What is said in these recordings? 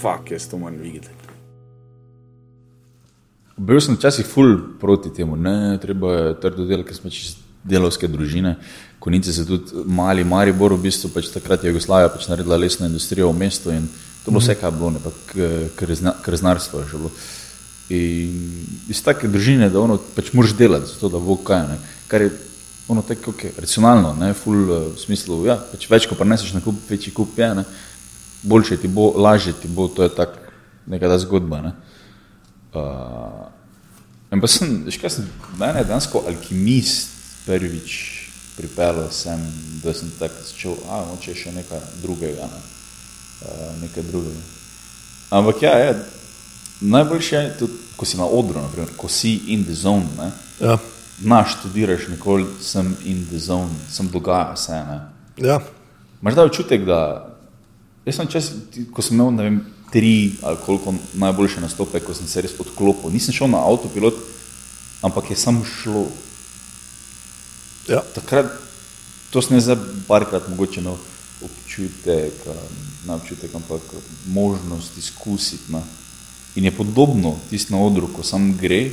fuck, jaz to moram videti. Bil sem včasih ful proti temu, ne, treba je trdo delati, ker smo čist delovske družine. Konice se tudi mali, mari bor, v bistvu pač takrat je Jugoslavija pač naredila lesno industrijo v mestu in to bilo vse, kaj je bilo, ne pa krznarstvo je že bilo. In iz take družine, da ono pač moraš delati, zato da bo kaj, ne, kar je ono tako, ok, racionalno, ne, ful v smislu, ja, pač več, ko preneseš na kup, večji kup je, ne, boljše ti bo, lažje ti bo, to je tak neka ta zgodba, ne. Uh, in pa sem, veš kaj sem, mene je dansko alkimist prvič pripeljal sem, da sem tako začel, a, moče še nekaj drugega, ne, uh, nekaj drugega. Ampak ja, je, najboljše je tudi, ko si na odru, naprimer, ko si in the zone, ne, Ja. Naš študiraš, nikoli sem in the zone, sem dogaja se. Ne? Ja. Imaš da občutek, da jaz sem čas, ko sem imel, vem, tri ali koliko najboljše nastope, ko sem se res odklopil. Nisem šel na avtopilot, ampak je samo šlo. Ja. Takrat, to sem zdaj parkrat mogoče imel občutek, ne občutek, ampak možnost izkusiti. Ne? In je podobno tisto na odru, ko sam gre,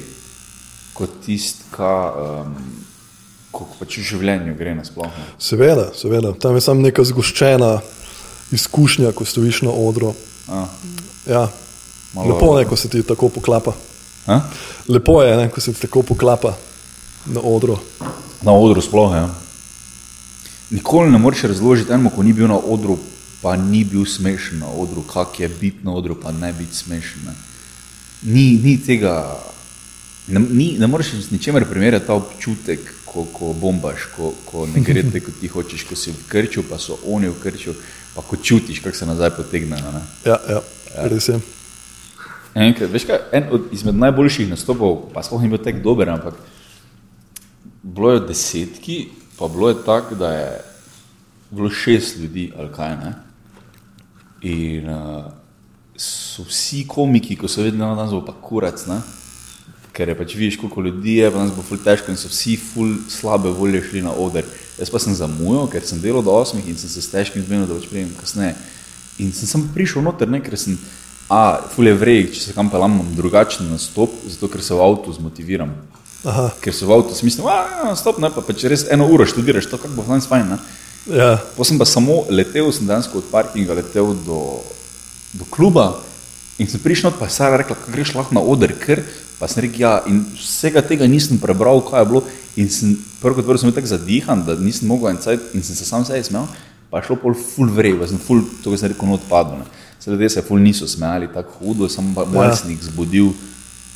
kot tisto, um, ko pač v življenju gre nasploh. ne. Seveda, seveda. Tam je samo neka zgoščena izkušnja, ko stojiš na odru. A, Ja. Malo- Lepo je, ko se ti tako poklapa. a? Lepo je, ne, ko se ti tako poklapa na odru. Na odru sploh. Ja. Nikoli ne moreš razložiti enemu, ko ni bil na odru, pa ni bil smešen na odru, kak je biti na odru, pa ne biti smešen. Ne. Ni, ni tega, ne, ni, ne moreš z ničemer primerjati ta občutek, ko, ko bombaš, ko, ko ne gre te, kot ti hočeš, ko si v krču, pa so oni v krču, pa ko čutiš, kako se nazaj potegne. Ne. Ja, ja, res je. Enkrat, veš kaj, en od izmed najboljših nastopov, pa sploh ni bil tako dober, ampak bilo je desetki, pa bilo je tako, da je bilo šest ljudi ali kaj ne. In uh, so vsi komiki, ko so vedeli, da nas bo pa kurac, ne? Ker je pač vidiš, koliko ljudi je, pa nas bo ful težko in so vsi ful slabe volje šli na oder. Jaz pa sem zamujal, ker sem delal do osmih in sem se s težkim zmenil, da pač prijem kasneje. In sem, sem prišel noter, ne, ker sem, a, ful je vrej, če se kam pelam, imam drugačen nastop, zato ker se v avtu zmotiviram. Aha, Ker se v avtu si mislim, a, stop, ne, pa pač res eno uro študiraš, to kako bo danes fajn, ne. ja, Potem sem pa samo letel, sem dejansko od parkinga letel do, do kluba in sem prišel, pa je Sara rekla, kako greš lahko na oder, ker pa sem rekel, ja, in vsega tega nisem prebral, kaj je bilo. In sem prvo kot prvo sem bil tako zadihan, da nisem mogel en cajt in sem se sam sebi smejal, pa je šlo pol full vrej, pa sem full, to sem rekel, not padel. ne. Saj ljudje se ful niso smejali tako hudo, sem pa sem jih zbudil,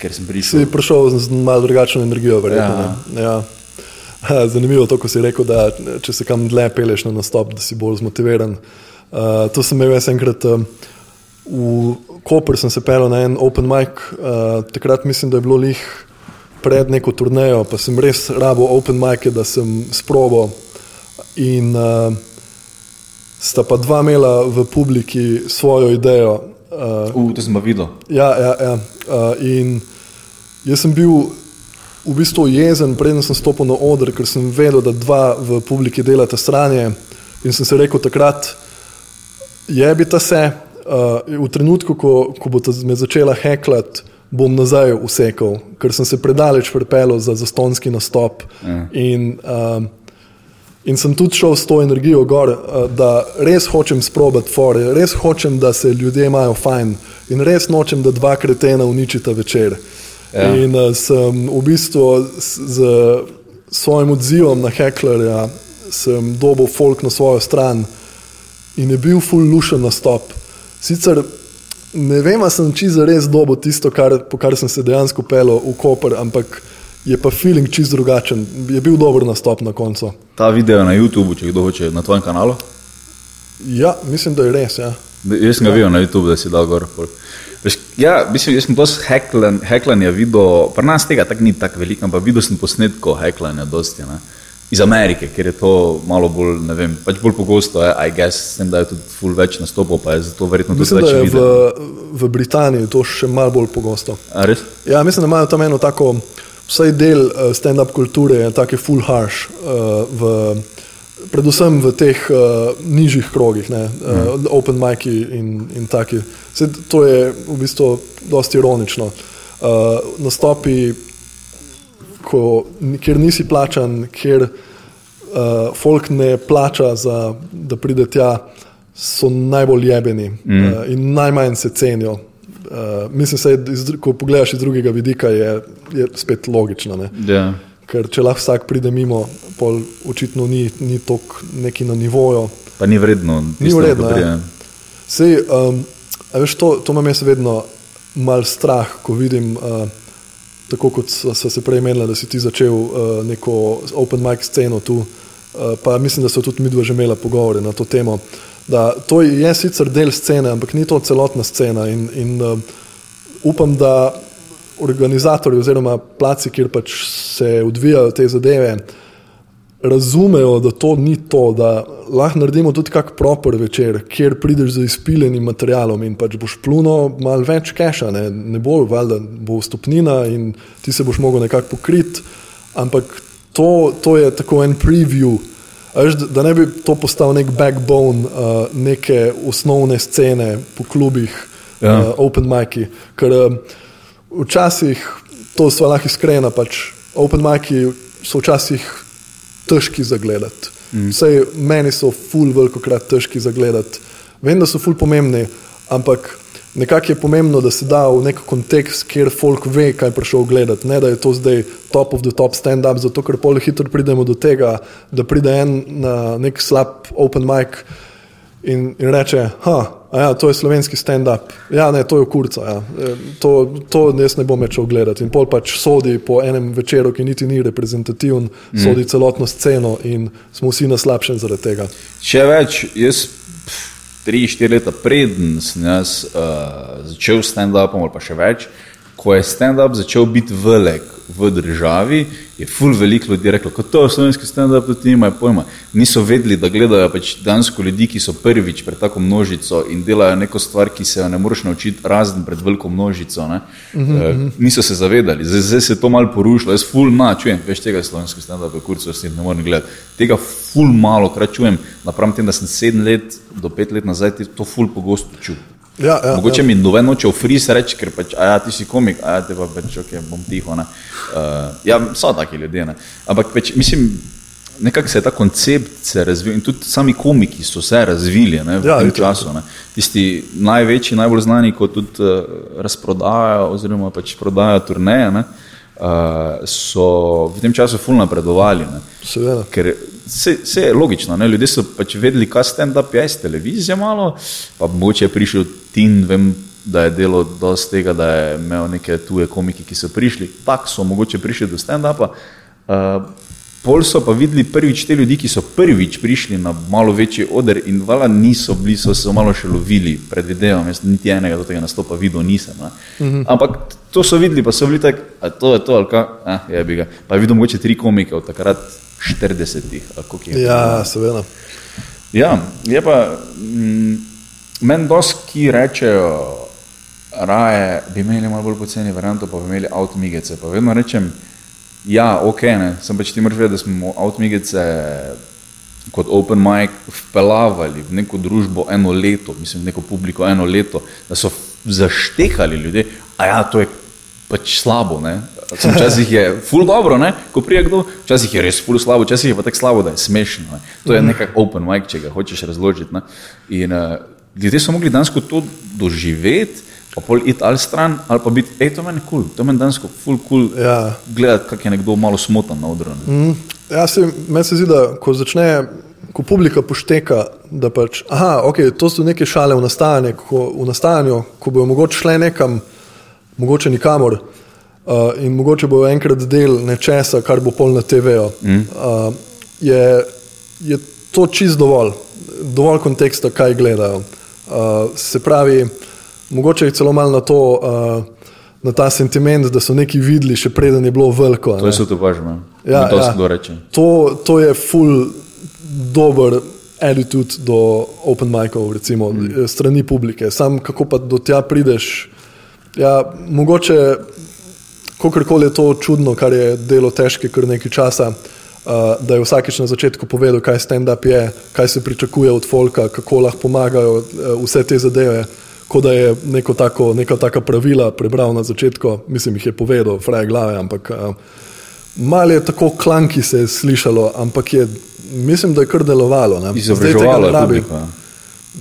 ker sem si prišel. prišel z malo drugačno energijo, verjetno. Ja. Ja. Zanimivo to, ko si rekel, da če se kam dlje peleš na nastop, da si bolj zmotiviran. Uh, to sem imel jaz enkrat um, v Koper, sem se pel na en open mic, uh, takrat mislim, da je bilo lih pred neko turnejo, pa sem res rabo open mic, da sem sprobo in uh, sta pa dva imela v publiki svojo idejo. Uh, Uh, to sem pa videl. Ja, ja, ja. Uh, in jaz sem bil v bistvu jezen, preden sem stopil na oder, ker sem vedel, da dva v publiki delata stranje. In sem se rekel takrat, jebita se, uh, v trenutku, ko, ko bo me začela heklati, bom nazaj usekal, ker sem se predaleč pripeljal za zastonski nastop. Ja. In, um, In sem tudi šel s to energijo gor, eh, da res hočem sprobati fore, res hočem, da se ljudje imajo fajn in res nočem, da dva kretena uničita večer. Ja. In uh, sem v bistvu s, z svojim odzivom na heklerja, sem dobil folk na svojo stran in je bil full lušen nastop. Sicer ne vem, ali sem čisto res dobil tisto, kar, po kar sem se dejansko pelil v Koper, ampak je pa feeling čist drugačen. Je bil dober nastop na koncu. Ta video na YouTubu, če kdo hoče na tvojem kanalu. Ja, mislim, da je res. Ja. Da- Jaz sem ga videl na YouTubu, da si dal gor. pol. Veš, ja, mislim, jaz sem dosti heklan, heklanja videl, pri nas tega tako ni tako veliko, ampak videl sem posnetkov heklanja dosti. Ne? Iz Amerike, ker je to malo bolj, ne vem, pač bolj pogosto, je, I guess, s tem, da je tudi ful več nastopov, pa je zato verjetno tudi Mislim, več da je v, videl. v Britaniji to še malo bolj pogosto. A res? Ja, mislim, da imajo tam eno tako, vsaj del uh, stand-up kulture je tako full harsh uh, v predvsem v teh uh, nižjih krogih, ne, uh, mm. open miki in, in taki. Se, to je v bistvu dosti ironično. Uh, nastopi, ko, kjer nisi plačan, kjer uh, folk ne plača, za, da pride tja, so najbolj jebeni mm. uh, in najmanj se cenijo. Uh, mislim, da ko pogledaš iz drugega vidika, je, je spet logično. Yeah. Ker če lahko vsak pride mimo, pol očitno ni, ni tok neki na nivoju. Pa ni vredno, ni vredno. Ja. Sej, um, veš, to, to me je vedno mal strah, ko vidim. Uh, Tako kot so se prej menili, da si ti začel uh, neko open mic sceno tu, uh, pa mislim, da so tudi mi dva že imela pogovore na to temo. Da, to je sicer del scene, ampak ni to celotna scena. In, in uh, upam, da organizatorji oziroma placi, kjer pač se odvijajo te zadeve, razumejo, da to ni to, da lahko naredimo tudi kak proper večer, kjer prideš z izpiljenim materialom in pač boš pluno malo več keša, ne, ne bo valjda, bo stopnina in ti se boš mogel nekako pokriti, ampak to, to je tako en preview. Až, da ne bi to postal nek backbone uh, neke osnovne scene po klubih, ja. uh, open miki. Ker uh, včasih, to so lahko iskrena, pač open miki so včasih težki za gledati. Mm. Vsej meni so ful veliko krat težki za gledati. Vem, da so ful pomembni, ampak nekako je pomembno, da se da v nek kontekst, kjer folk ve, kaj je prišel gledati. Ne da je to zdaj top of the top stand-up, zato ker pol hitro pridemo do tega, da pride en na nek slab open mic in, in reče, ha. Ja, to je slovenski stand-up. Ja, ne, to je kurca. Ja. E, to, to jaz ne bom več ogledal. In pol pač sodi po enem večeru, ki niti ni reprezentativen, mm. sodi celotno sceno in smo vsi na slabšem zaradi tega. Še več, jaz tri, štiri leta preden sem jaz, uh, začel s stand-upom, ali pa še več, ko je stand-up začel biti velik v državi, je ful veliko ljudi reklo, da to je slovenski stand-up, da ti nimajo pojma. Niso vedeli, da gledajo pač dansko ljudi, ki so prvič pred tako množico in delajo neko stvar, ki se jo ne moreš naučiti, razen pred veliko množico. Uh -huh. e, niso se zavedali, zdaj, zdaj se je to malo porušilo, jaz ful ma, čujem, veš tega slovenskega stand-upa, kurco si ne morem gledati. Tega ful malo krat čujem, napravim tem, da sem sedem let do pet let nazaj to ful pogosto čutil. Ja, ja, Mogoče ja. mi noben noče v fris reči, ker pač, a ja, ti si komik, a ja, te pa pač, ok, bom tiho. Uh, ja, so taki ljudje. Ne? Ampak pač, mislim, nekako se je ta koncept se razvil in tudi sami komiki so se razvili ne, v ja, tem času. Ne? Tisti največji, najbolj znani, kot tudi uh, razprodajajo oziroma pač prodajajo turneje, ne, uh, so v tem času fulno napredovali. Seveda. Ker se, se je logično, ne? ljudje so pač vedeli, kaj stand-up je, televizija malo, pa mogoče je prišel Tin, vem, da je delo dosti tega, da je imel neke tuje komiki, ki so prišli, tako so mogoče prišli do stand-upa. Uh, Pol so pa videli prvič te ljudi, ki so prvič prišli na malo večji oder in vala niso bili, so se malo še lovili, predvidevam, jaz niti enega do tega nastopa videl nisem. Uh mhm. Ampak to so videli, pa so bili tako, a to je to, ali kaj, eh, je bi ga. Pa je videl mogoče tri komike od takrat 40-ih. Ja, seveda. Ja, je pa mm, meni dosti, ki rečejo, raje bi imeli malo bolj poceni varianto, pa bi imeli avtomigece. Pa vedno rečem, ja, ok, ne, sem pač ti vedeti, da smo avtomigece kot open mic vpelavali v neko družbo eno leto, mislim, v neko publiko eno leto, da so zaštekali ljudi, a ja, to je pač slabo, ne. Včasih je ful dobro, ne? ko prije kdo, včasih je res ful slabo, včasih je pa tako slabo, da je smešno. Ne? To je nekako open mic, če ga hočeš razložiti. Ne? In uh, ljudje so mogli dansko to doživeti, pa pol iti ali stran, ali pa biti, hej, to meni kul, cool. to meni dansko ful kul cool ja. gledati, kak je nekdo malo smotan na odru. Mm. Ja, se, meni se zdi, da ko začne, ko publika pošteka, da pač, aha, ok, to so neke šale v nastajanju, ko, v nastajanju, ko bojo mogoče šle nekam, mogoče nikamor. Uh, in mogoče bo enkrat del nečesa, kar bo pol na TV-u. Mm. Uh, je, je to čist dovolj, dovolj konteksta, kaj gledajo. Uh, se pravi, mogoče je celo malo na to, uh, na ta sentiment, da so neki videli, še preden je bilo veliko. To je se to pažma. Ja, to, ja. to, to je full dober attitude do open micov, recimo, mm. strani publike. Sam kako pa do tja prideš. Ja, mogoče kakorkoli je to čudno, kar je delo težke kar nekaj časa, uh, da je vsakeč na začetku povedal, kaj stand-up je, kaj se pričakuje od folka, kako lahko pomagajo uh, vse te zadeve. Kot da je neko tako, neka taka pravila prebral na začetku, mislim, jih je povedal, fraj glave, ampak uh, malo je tako klanki se je slišalo, ampak je, mislim, da je kar delovalo. Izobraževalo je publiko.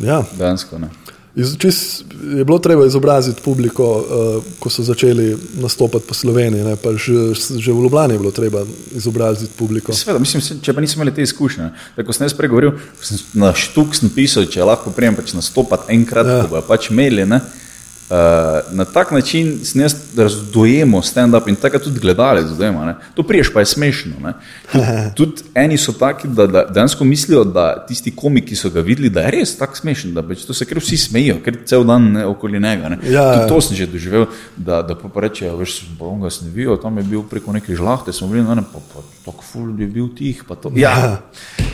Ja. Dansko, ne. Iz, čist, je bilo treba izobraziti publiko, uh, ko so začeli nastopati po Sloveniji. Ne, že, že v Ljubljani je bilo treba izobraziti publiko. Sveda, mislim, če pa nismo imeli te izkušnje. Tako sem jaz pregovoril, sem na štuk sem pisal, če lahko prijem pač nastopati enkrat, ja. ko bo pač imeli. Uh, na tak način sem jaz razdojemo stand-up in tako tudi gledalec. To priješ pa je smešno. Tudi, tudi eni so taki, da, da dejansko mislijo, da tisti komiki, ki so ga videli, da je res tako smešen, da to se kar vsi smejijo, ker cel dan ne, okoli njega. Ja, to sem že doživel, da, da pa rečejo, veš, ga sem videl, tam je bil preko neke žlahte, smo bili, ne, pa, pa tako ful je bil tih. Ja, ja.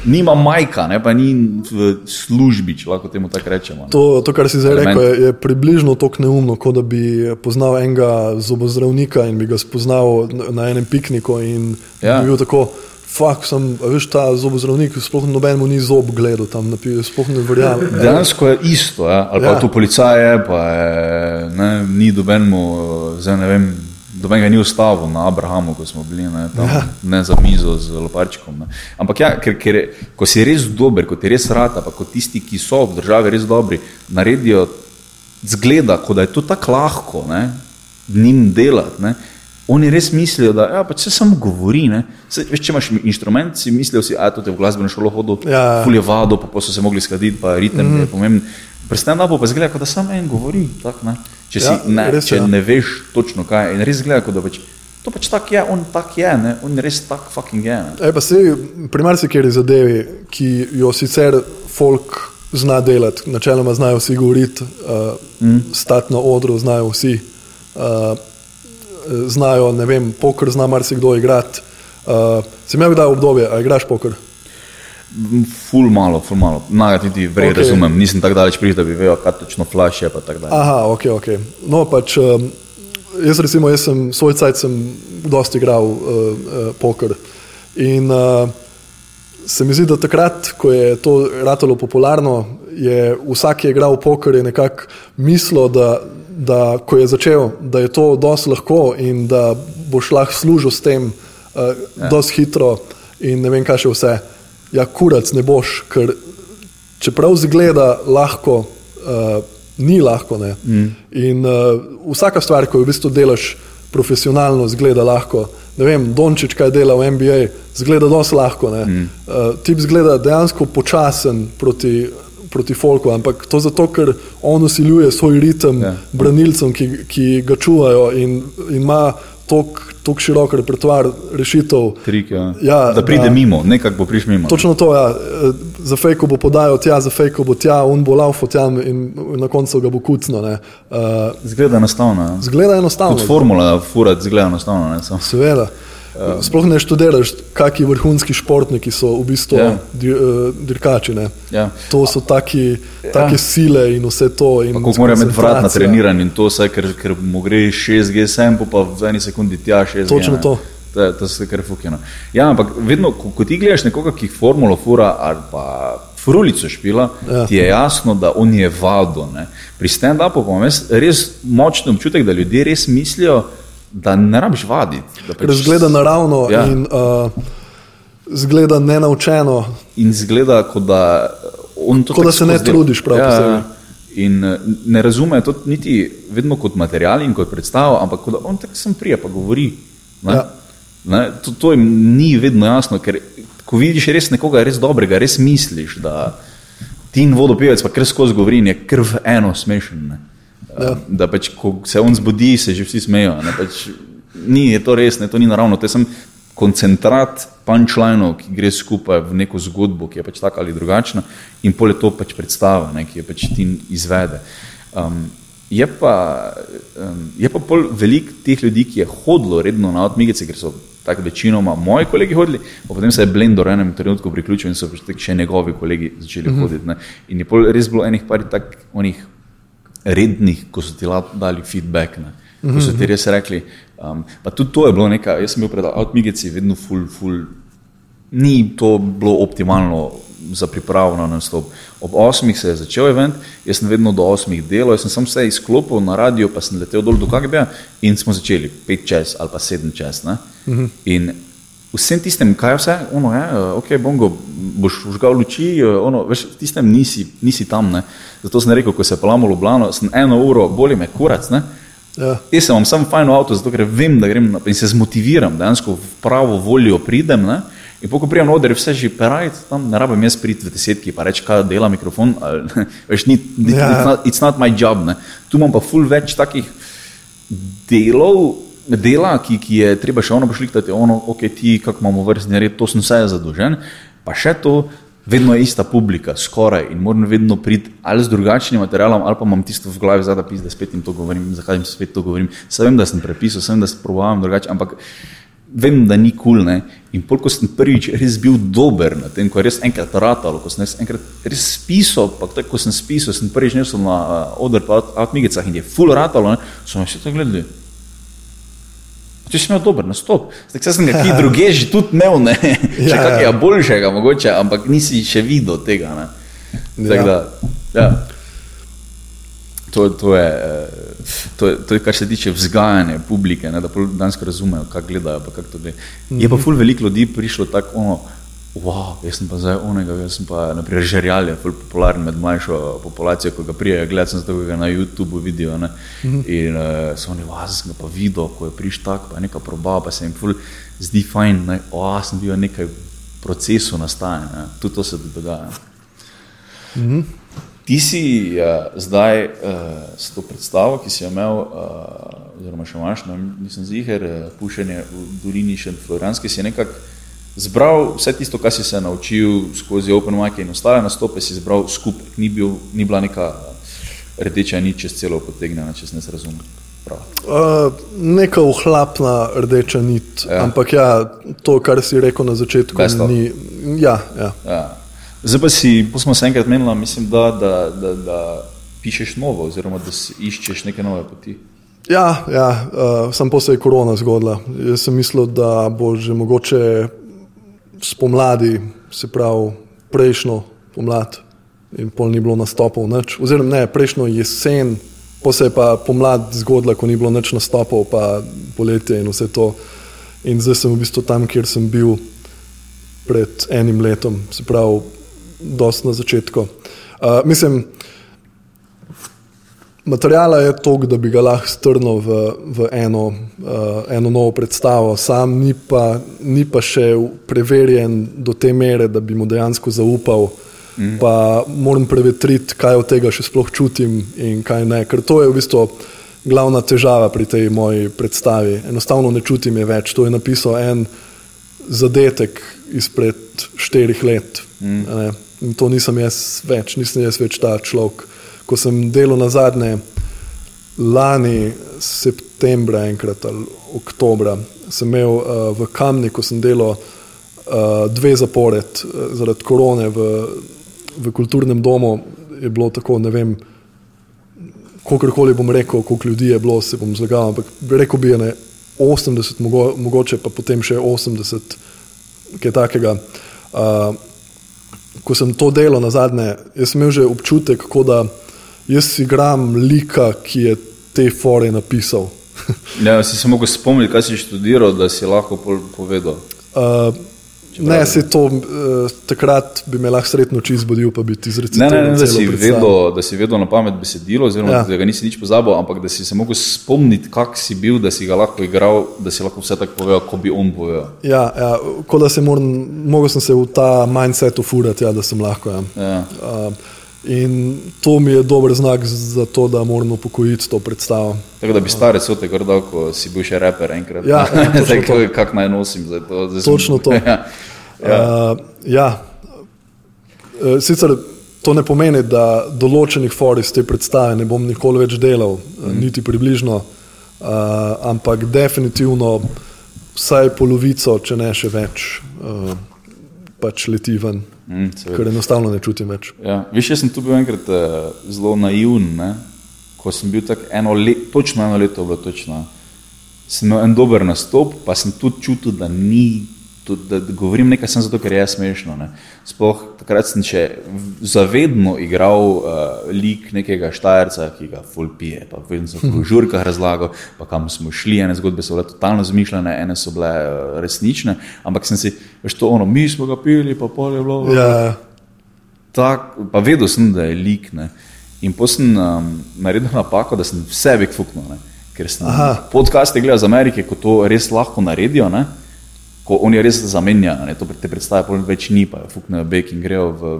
Nima majka, ne, pa ni v službi, če lahko temu tako rečemo. To, to, kar si zdaj rekel, je, je približno tako neumno, kot da bi poznal enega zobozdravnika in bi ga spoznal na enem pikniku in ja. bi bil tako. Fak, sem, veš, ta zobozdravnik, sploh noben mu ni zob gledal tam, sploh ne verjamem. Dejansko je isto, ja? ali pa ja. tu policaje, pa je, ne, ni doben mu, zdaj ne vem, doben ga ni ustavil na Abrahamu, ko smo bili ne, tam, ja. ne za mizo z loparčikom. Ne. Ampak ja, ker, ker ko si res dober, ko ti res rata, pa kot tisti, ki so v državi res dobri, naredijo zgleda, kot da je to tako lahko ne, njim delati. Ne. Oni res mislijo, da ja, se samo govori. Se, veš, če imaš inštrument, si mislijo, da je to v glasbeno šolo hodil, ja. fulje vado, pa, pa so se mogli skladiti, pa ritem mm. je pomemben. Prsten pa pa zgleda, da samo en govori. Tak, ne. Če, ja, si, ne, res, če ja. ne veš točno kaj, in res zgleda, da pač, to pač tako je, on tak je, ne. on res tak fucking je. E, pa se pri marsikeri zadevi, ki jo sicer folk zna delati, načeloma znajo vsi govoriti, uh, mm. stati na odru, znajo vsi. Uh, znajo, ne vem, poker zna marsikdo igrati. Uh, sem imel kdaj obdobje, a igraš poker? Ful malo, ful malo. Naj ti vrej okay. razumem, nisem tako daleč prišel, da bi vedel, kaj točno flash je. Aha, ok, ok. No, pač um, jaz recimo, jaz sem svoj cajt sem dosti igral uh, uh, poker. In uh, se mi zdi, da takrat, ko je to ratalo popularno, je vsak, ki je igral poker, je nekako mislil, da, da ko je začel, da je to dosti lahko in da boš lahko služil s tem uh, ja. dosti hitro in ne vem, kaj še vse. Ja, kurac ne boš, ker čeprav zgleda lahko, uh, ni lahko. Mm. In uh, vsaka stvar, ko jo v bistvu delaš profesionalno, zgleda lahko. Ne vem, Dončič, kaj dela v NBA, zgleda dosti lahko. Mm. Uh, tip zgleda dejansko počasen proti, proti folku, ampak to zato, ker on usiljuje svoj ritem yeah. Ja. branilcem, ki, ki ga čuvajo in ima tako širok repertoar rešitev. Trik, ja. Ja, da pride da, mimo, nekako bo prišel mimo. Točno to, ja. za fejko bo podajal tja, za fejko bo tja, on bo laufo tja in na koncu ga bo kucno. Uh, zgleda enostavno. Ja. Zgleda enostavno. Kot formula, furat, zgleda enostavno. Seveda. Um, Sploh ne študiraš, kakšni vrhunski športniki so v bistvu yeah. Ja. dir, uh, dirkači. Yeah. To so taki, yeah. take sile in vse to. Kako morajo imeti vrat na treniranju in to vse, ker, ker mu gre 6 GSM, pa v eni sekundi tja 6 GSM. Točno to. To, to se kar fukino. Ja, ampak vedno, ko, ko ti gledaš nekoga, ki formulo fura ali pa frulico špila, ja. ti je jasno, da on je vado. Ne. Pri stand-upu pa imam res močen občutek, da ljudje res mislijo, da ne rabiš vaditi. Pač, zgleda naravno ja. in uh, zgleda nenaučeno. In zgleda, kot da, kot da se ne zdel. trudiš. Ja, ja. in uh, ne razume to niti vedno kot material in kot predstavo, ampak kot da on tako sem prije, pa govori. Ja. Ne, to, to jim ni vedno jasno, ker ko vidiš res nekoga res dobrega, res misliš, da ti in vodopivec pa kar skozi govori, je krv eno smešen. Ne. Ja. Da pač, ko se on zbudi, se že vsi smejijo. Pač, ni, to res, ne, to ni naravno. To je samo koncentrat punčlinov, ki gre skupaj v neko zgodbo, ki je pač taka ali drugačna, in pol je to pač predstava, ne, ki je pač ti izvede. Um, je pa, um, je pa pol velik teh ljudi, ki je hodilo redno na odmigice, ker so tako večinoma moji kolegi hodili, potem se je Blender v enem trenutku priključil in so pač še njegovi kolegi začeli mhm. -huh. hoditi. Ne. In je pol res bilo enih par tak onih rednih, ko so ti dali feedback. Ne. Ko so ti mhm. res rekli. Um, pa tudi to je bilo nekaj, jaz sem bil pred avtomigeci vedno full, full ni to bilo optimalno za pripravo na nastop. Ob 8 se je začel event, jaz sem vedno do 8 delal, jaz sem sam vse izklopil na radio, pa sem letel dol do KGB in smo začeli 5 čez ali pa 7 čez. Uh -huh. In vsem tistem, kaj vse, ono je, ok, bongo, boš užgal luči, ono, veš, tistem nisi, nisi tam, ne. Zato sem rekel, ko se pelamo v Ljubljano, sem eno uro, boli me kurac, ne. Ja. Jaz sem vam sam fajn avto, zato ker vem, da grem in se zmotiviram, dejansko v pravo voljo pridem, ne. In ko prijem oder, je vse že perajt, tam ne rabim jaz priti v desetki, pa reči, kaj dela mikrofon, ali, veš, ni, ja. it's, not, it's not my job, ne. Tu imam pa ful več takih delov, dela, ki, ki je treba še ono pošliktati, ono, ok, ti, kako imamo vrstni red, to sem vse zadolžen, pa še to, vedno je ista publika, skoraj in moram vedno priti ali z drugačnim materialom, ali pa imam tisto v glavi, da pis, da spet jim to govorim, zakaj jim spet to govorim. Vem, da sem prepisal, vem, da sem probavam drugače, ampak vem, da ni kul. Cool, in pol, ko sem prvič res bil dober na tem, ko je res enkrat ratalo, ko sem enkrat res pisal, pa tako, ko sem pisal, sem prvič nesel na uh, oder pa avtmigicah in je full ratalo, ne, so me še tako gledali. Če si imel dober nastop, zdaj sem ga ti druge že tudi imel, ne, ja, še kakega ja. boljšega mogoče, ampak nisi še videl tega, ne. Tak, ja. Da, ja. To, to, je, eh, to, je, to je, kar se tiče vzgajanja publike, ne, da danes razumejo, kako gledajo. Kak mm -hmm. Je pa ful veliko ljudi prišlo tako, ono, wow, jaz sem pa zdaj onega, jaz sem pa naprimer žerjal, je popularen med mlajšo populacijo, ko ga prijajo, gledam sem zato, ga na YouTubu vidijo. Ne? Mm -hmm. In uh, so oni, wow, sem ga pa videl, ko je prišel tak, pa je nekaj probal, pa se jim ful zdi fajn, ne, wow, sem bil nekaj v procesu nastajanja, tudi to se dogaja. Mm -hmm. Ti si uh, zdaj uh, s to predstavo, ki si jo imel, uh, oziroma še imaš, no, nisem ziger, uh, pušenje v Dolini še Floranski, si nekako zbral vse tisto, kar si se naučil skozi Open Mic in ostale nastope, si zbral skupaj. Ni, bil, ni bila neka rdeča nič čez celo potegnjena, če se ne razumem. Uh, neka uhlapna rdeča nit, ja. ampak ja, to, kar si rekel na začetku, ni. Ja, ja. Ja. Zdaj pa si, pa smo se enkrat menili, mislim, da, da, da, da pišeš novo, oziroma da iščeš neke nove poti. Ja, ja uh, sem pa se je korona zgodila. Jaz sem mislil, da bo že mogoče spomladi, se pravi prejšnjo pomlad, in pol ni bilo nastopov, nič. oziroma ne, prejšnjo jesen, pa se je pa pomlad zgodila, ko ni bilo nič nastopov, pa poletje in vse to. In zdaj sem v bistvu tam, kjer sem bil pred enim letom, se pravi, dosti na začetku. Uh, mislim, Materijala je toliko, da bi ga lahko strnil v, v eno, uh, eno novo predstavo, sam ni pa, ni pa še preverjen do te mere, da bi mu dejansko zaupal. Mm. Pa moram prevetriti, kaj od tega še sploh čutim in kaj ne. Ker to je v bistvu glavna težava pri tej moji predstavi. Enostavno ne čutim je več. To je napisal en zadetek izpred štirih let. Mm. In to nisem jaz več, nisem jaz več ta človek ko sem delal na zadnje, lani septembra, enkrat ali oktobra, sem imel uh, v Kamni, ko sem delal uh, dve zapored uh, zaradi korone v, v kulturnem domu, je bilo tako, ne vem, kakorkoli bom rekel, koliko ljudi je bilo, se bom zlagal, ampak rekel bi, ne 80, mogo, mogoče pa potem še 80, kaj takega. Uh, ko sem to delal na zadnje, sem imel že občutek, kot da jaz igram lika, ki je te fore napisal. ja, si se lahko spomnil, kaj si študiral, da si lahko povedal. Uh, ne, se to uh, takrat bi me lahko sretno oči zbudil, pa bi ti izrecil. Ne, ne, ne da, si vedel, da si vedel na pamet besedilo, oziroma ja. da ga nisi nič pozabil, ampak da si se lahko spomnil, kak si bil, da si ga lahko igral, da si lahko vse tako povedal, kot bi on povedal. Ja, ja kot da se moram, mogel sem se v ta mindset ufurati, ja, da sem lahko. Ja. Ja. Uh, In to mi je dober znak za to, da moramo pokojiti to predstavo. Tako da bi stari so te grdal, ko si bil še reper enkrat. Ja, ja tako je, kako naj nosim zdaj to. Zdaj točno to. ja. Ja. Uh, ja. Uh, sicer to ne pomeni, da določenih for iz te predstave ne bom nikoli več delal, mm. niti približno, uh, ampak definitivno vsaj polovico, če ne še več, uh, pač leti ven. Mm, ker enostavno ne čutim več. Ja. Viš, jaz sem tu bil enkrat uh, zelo naivn, ne? ko sem bil tako eno leto, točno eno leto, bilo točno. Sem imel en dober nastop, pa sem tudi čutil, da ni tudi, da govorim nekaj samo zato, ker je smešno. Ne. Sploh takrat sem še zavedno igral uh, lik nekega štajerca, ki ga ful pije, pa vedno sem v žurkah razlagal, pa kam smo šli, ene zgodbe so bile totalno zmišljene, ene so bile uh, resnične, ampak sem si, veš to ono, mi smo ga pili, pa pol je bilo. Ja, ja. Tak, pa vedel sem, da je lik. Ne. In potem sem um, naredil napako, da sem vse vek fuknil. Ne. Ker sem podcaste gledal z Amerike, ko to res lahko naredijo. Ne ko oni res zamenjajo, to te predstave, pa več ni, pa fuknejo bek in grejo v,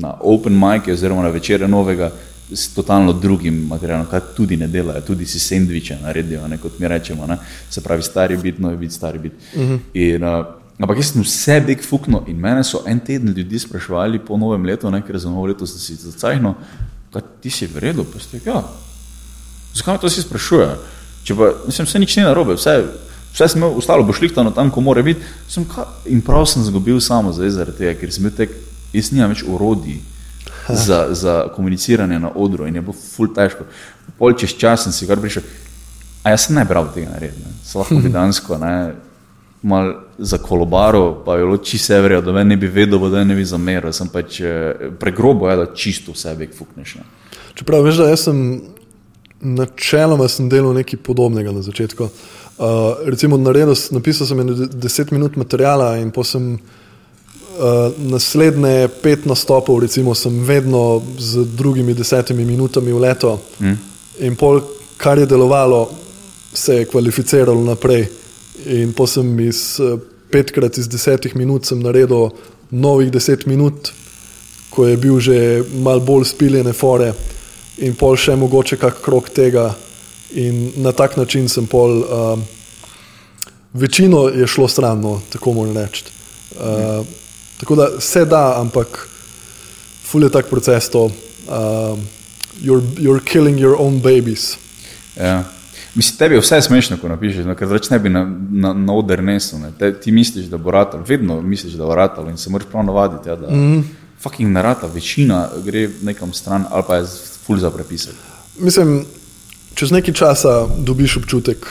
na open mic oziroma na večere novega s totalno drugim materialom, kar tudi ne delajo, tudi si sendviče naredijo, ne, kot mi rečemo, ne, se pravi stari bit, novi bit, stari bit. Uh -huh. in, uh, ampak jaz sem vse bek fuknil in mene so en teden ljudi spraševali po novem letu, ne, ker za novo leto sem si zacajno, kaj ti si v redu, pa ste, ja, zakaj me to si sprašuje? Če pa, mislim, vse nič ni narobe, vse Vse sem imel, ostalo bo šlihtano tam, ko mora biti. In prav sem zgubil samo zaradi tega, ker sem bil tek, jaz nimam več urodij za, za komuniciranje na odru in je bilo ful težko. Pol čez čas sem si kar prišel, a jaz sem ne bral tega narediti, se lahko bi dansko, ne, mal za kolobaro, pa je bilo čisto vse verjel, da me ne bi vedel, da ne bi zameril, sem pač eh, pregrobo, ja, da čisto sebe fukneš. Ne. Čeprav veš, da jaz sem načeloma sem delal nekaj podobnega na začetku. Uh, recimo, naredil, napisal sem 10 minut materijala in potem uh, naslednje pet nastopov, recimo, sem vedno z drugimi desetimi minutami v leto. Mm. In pol, kar je delovalo, se je kvalificiralo naprej. In potem iz uh, petkrat iz desetih minut sem naredil novih deset minut, ko je bil že mal bolj spiljene fore in pol še mogoče kak krok tega. In na tak način sem pol. Uh, večino je šlo stran, no, tako moram reči. Uh, tako da se da, ampak ful je tak proces to. Uh, you're, you're killing your own babies. Ja. Mislim, tebi je vse smešno, ko napišeš, no, ker reč ne bi na, na, na oder nesel. Ne. Te, ti misliš, da bo ratal, vedno misliš, da bo ratal in se moraš prav navaditi. Ja, da, mm -hmm. Fucking narata, večina gre nekam stran ali pa je ful za prepisati. Mislim, čez nekaj časa dobiš občutek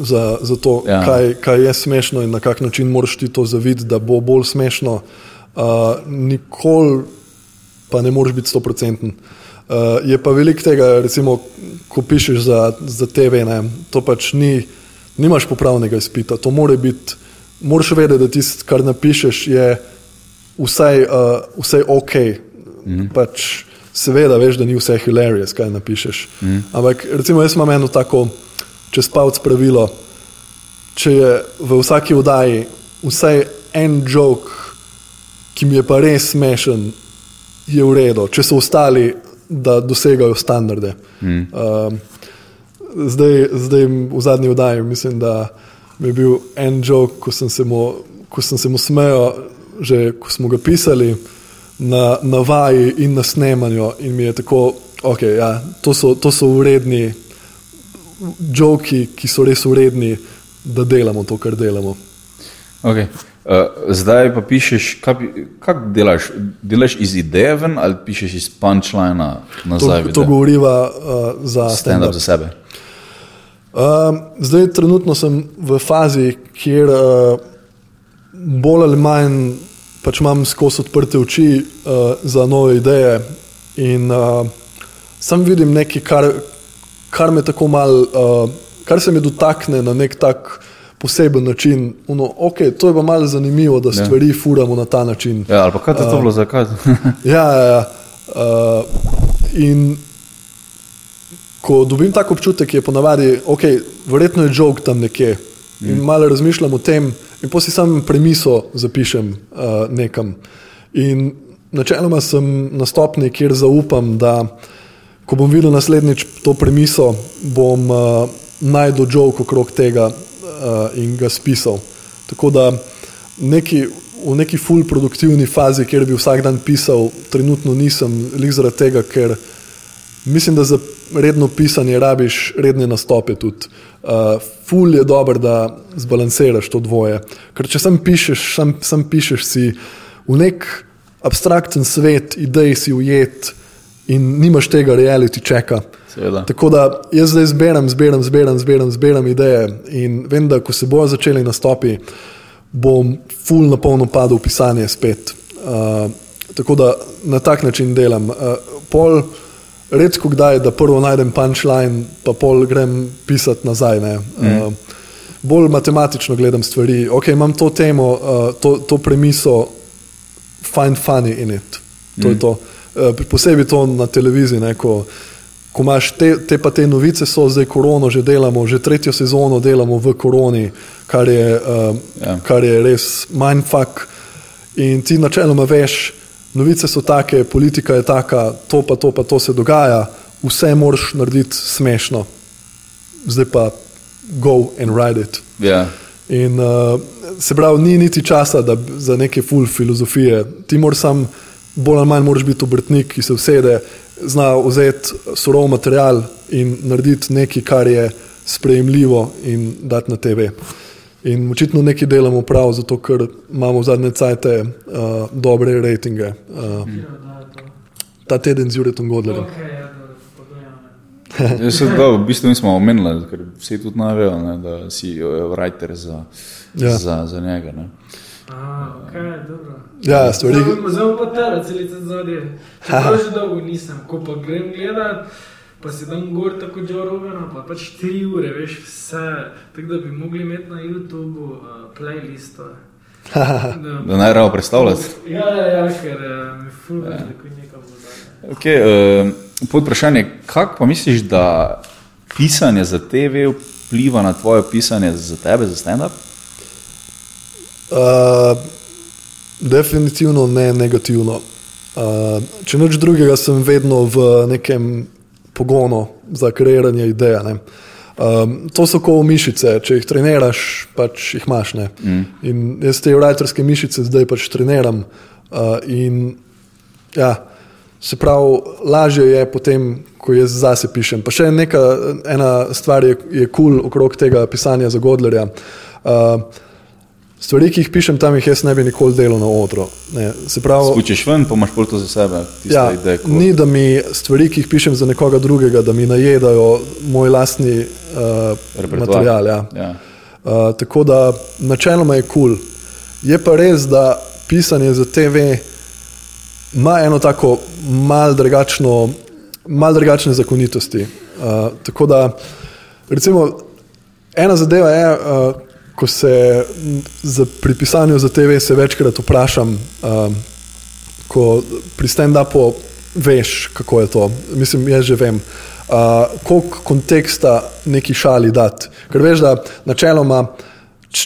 za, za to, ja. kaj, kaj je smešno in na kak način moraš ti to zavideti, da bo bolj smešno. Uh, nikoli pa ne moreš biti stoprocenten. Uh, je pa veliko tega, recimo, ko pišeš za, za TV, ne, to pač ni, nimaš popravnega izpita. To mora biti, moraš vedeti, da tisto, kar napišeš, je vsaj, uh, vsaj ok. Mhm. Pač, seveda, veš, da ni vse hilarious, kaj napišeš. Mhm. Ampak, recimo, jaz imam eno tako čez palc pravilo, če je v vsaki oddaji vsaj en jok, ki mi je pa res smešen, je v redu, če so ostali, da dosegajo standarde. Mm. Uh, zdaj, zdaj v zadnji oddaji mislim, da mi je bil en jok, ko sem se mu, ko sem se mu smejal, že ko smo ga pisali. Na, na vaji in na snemanju, in mi je tako, okay, ja, to, to so uredni joki, ki so res uredni, da delamo to, kar delamo. Okay. Uh, zdaj pa pišeš, kako delaš? Delaš iz ideje ven ali pišeš iz punčlina nazaj? To, to govoriva uh, za stand-up za sebe. Uh, zdaj, trenutno sem v fazi, kjer uh, bolj ali manj pač imam skozi odprte oči uh, za nove ideje. In uh, sam vidim nekaj, kar, kar me tako malo, uh, kar se mi dotakne na nek tak poseben način. Uno, okay, to je pa malo zanimivo, da ja. stvari ja. furamo na ta način. Ja, ali pa kaj je to bilo, zakaj? ja, ja, ja. Uh, in ko dobim tak občutek, je ponavadi, ok, verjetno je žog tam nekje. Mm. In malo razmišljam o tem, in potem si sam premiso zapišem uh, nekam. In načeloma sem na stopni, kjer zaupam, da ko bom videl naslednjič to premiso, bom uh, najdel žog okrog tega uh, in ga spisal. Tako da neki, v neki full produktivni fazi, kjer bi vsak dan pisal, trenutno nisem, le zaradi tega, ker mislim, da za redno pisanje rabiš redne nastope tudi. Uh, ful je dobro, da zbalansiraš to dvoje. Ker če sam pišeš, sam, sam pišeš si v nek abstrakten svet, idej si ujet, in nimaš tega reality čeka. Tako da jaz zdaj zbirам, zbiram, zbiram, zbiram, zbiram ideje in vem, da ko se bojo začeli nastopi, bom full na polno padel v pisanje spet. Uh, tako da na tak način delam. Uh, pol, redko kdaj, da prvo najdem punčline, pa pol grem pisati nazaj. Mm. Uh, bolj matematično gledam stvari. Ok, imam to temo, uh, to, to premiso, find funny in it. To mm. to. Uh, posebej to na televiziji. Ne, ko, ko imaš te, te pa te novice, so zdaj korono, že delamo, že tretjo sezono delamo v koroni, kar je, uh, ja. kar je res mindfuck. In ti načeloma veš, novice so take, politika je taka, to pa to pa to se dogaja, vse moraš narediti smešno. Zdaj pa go and ride it. Ja. In uh, se pravi, ni niti časa da, za neke full filozofije. Ti moraš sam, bolj ali manj, moraš biti obrtnik, ki se usede, zna vzeti surov material in narediti nekaj, kar je sprejemljivo in dati na TV. In očitno nekaj delamo prav, zato ker imamo v zadnje cajte uh, dobre rejtinge. Uh, ta teden z Juretom Godlerjem. Ja, se, da, v bistvu nismo omenili, ker vsi tudi navejo, ne, da si writer za, ja. za, za njega. Ne. A, okay, ja, stvari. Zelo pa tera, celice zadnje. Čeprav že dolgo nisem, ko pa grem gledat, pa si dan gor tako Joe Rogana, pa pač tri ure, veš, vse. Tako da bi mogli imeti na YouTubu uh, playlisto. da da naj ravo predstavljati. Ja, ja, ja, ker uh, mi fulno ja. tako nekam zadnje. Okay, uh, pod vprašanje, kako pa misliš, da pisanje za TV vpliva na tvoje pisanje za tebe, za stand-up? Uh, definitivno ne negativno. Uh, če nič drugega, sem vedno v nekem pogonu za kreiranje ideje. Um, to so kot mišice, če jih treniraš, pač jih imaš. Mm. In jaz te writerske mišice zdaj pač treniram. Uh, in ja, Se pravi, lažje je potem, ko jaz zase pišem. Pa še neka, ena stvar je kul cool okrog tega pisanja za Godlerja. Uh, stvari, ki jih pišem tam, jih jaz ne bi nikoli delal na odru. Spuščaš ven, pa imaš pol to za sebe. Ja, ide, ko... Ni, da mi stvari, ki jih pišem za nekoga drugega, da mi najedajo moj lastni uh, material. Ja. Ja. Uh, tako da načeloma je kul. Cool. Je pa res, da pisanje za TV ima eno tako mal drugačno, mal drugačne zakonitosti. Uh, tako da, recimo, ena zadeva je, uh, ko se za, pri pisanju za TV se večkrat vprašam, uh, ko pri stand-upu veš, kako je to. Mislim, jaz že vem. Uh, koliko konteksta neki šali dati. Ker veš, da načeloma,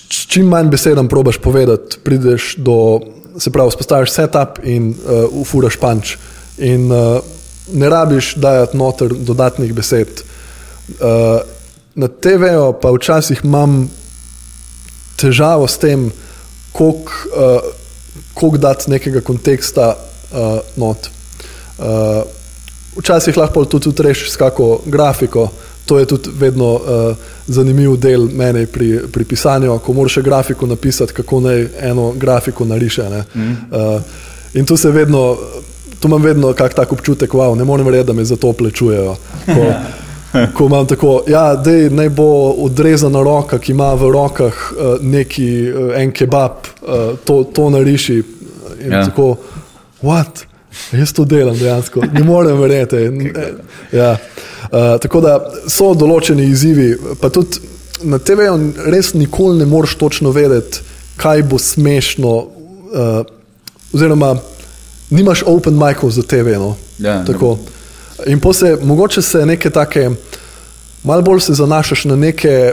čim manj besedam probaš povedati, prideš do se pravi, spostaviš setup in uh, ufuraš punč. In uh, ne rabiš dajati noter dodatnih besed. Uh, na TV-ju pa včasih imam težavo s tem, koliko uh, dati nekega konteksta uh, not. Uh, včasih lahko tudi rešiš s kakšno grafiko to je tudi vedno uh, zanimiv del mene pri, pri pisanju, ko moraš grafiko napisati, kako naj eno grafiko nariše. Mm. Uh, in tu se vedno, tu imam vedno kak tak občutek, wow, ne morem verjeti, da me za to plečujejo. Ko, ko imam tako, ja, da naj bo odrezana roka, ki ima v rokah uh, neki uh, en kebab, uh, to, to nariši. In ja. tako, what? Jaz to delam dejansko, ne morem verjeti. Ja. Uh, tako da so določeni izzivi, pa tudi na TV-ju res nikoli ne moreš točno vedeti, kaj bo smešno. Uh, oziroma, nimaš open micov za TV. No? Ja, In se, mogoče se nekaj take, malo bolj se zanašaš na neke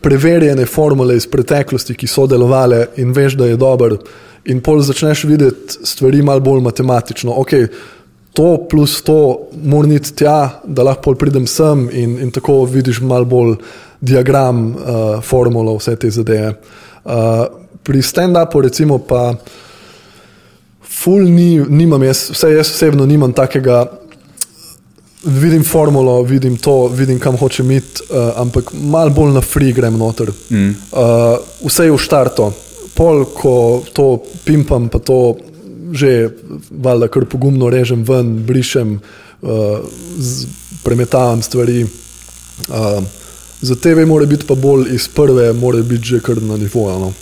preverjene formule iz preteklosti, ki so delovale in veš, da je dobro in pol začneš videti stvari malo bolj matematično. Okay, to plus to mora iti tja, da lahko pridem sem in, in tako vidiš malo bolj diagram, uh, formulo, vse te zadeve. Uh, pri stand-upu, recimo, pa ful ni, nimam jaz, vse jaz osebno nimam takega. Vidim formulo, vidim to, vidim kam hočem iti, uh, ampak malo bolj na free grem noter. Mm. Uh, vse je v štartu pol, ko to pimpam, pa to že valjda kar pogumno režem ven, brišem, uh, premetavam stvari. Uh, za TV mora biti pa bolj iz prve, mora biti že kar na nivoju. No.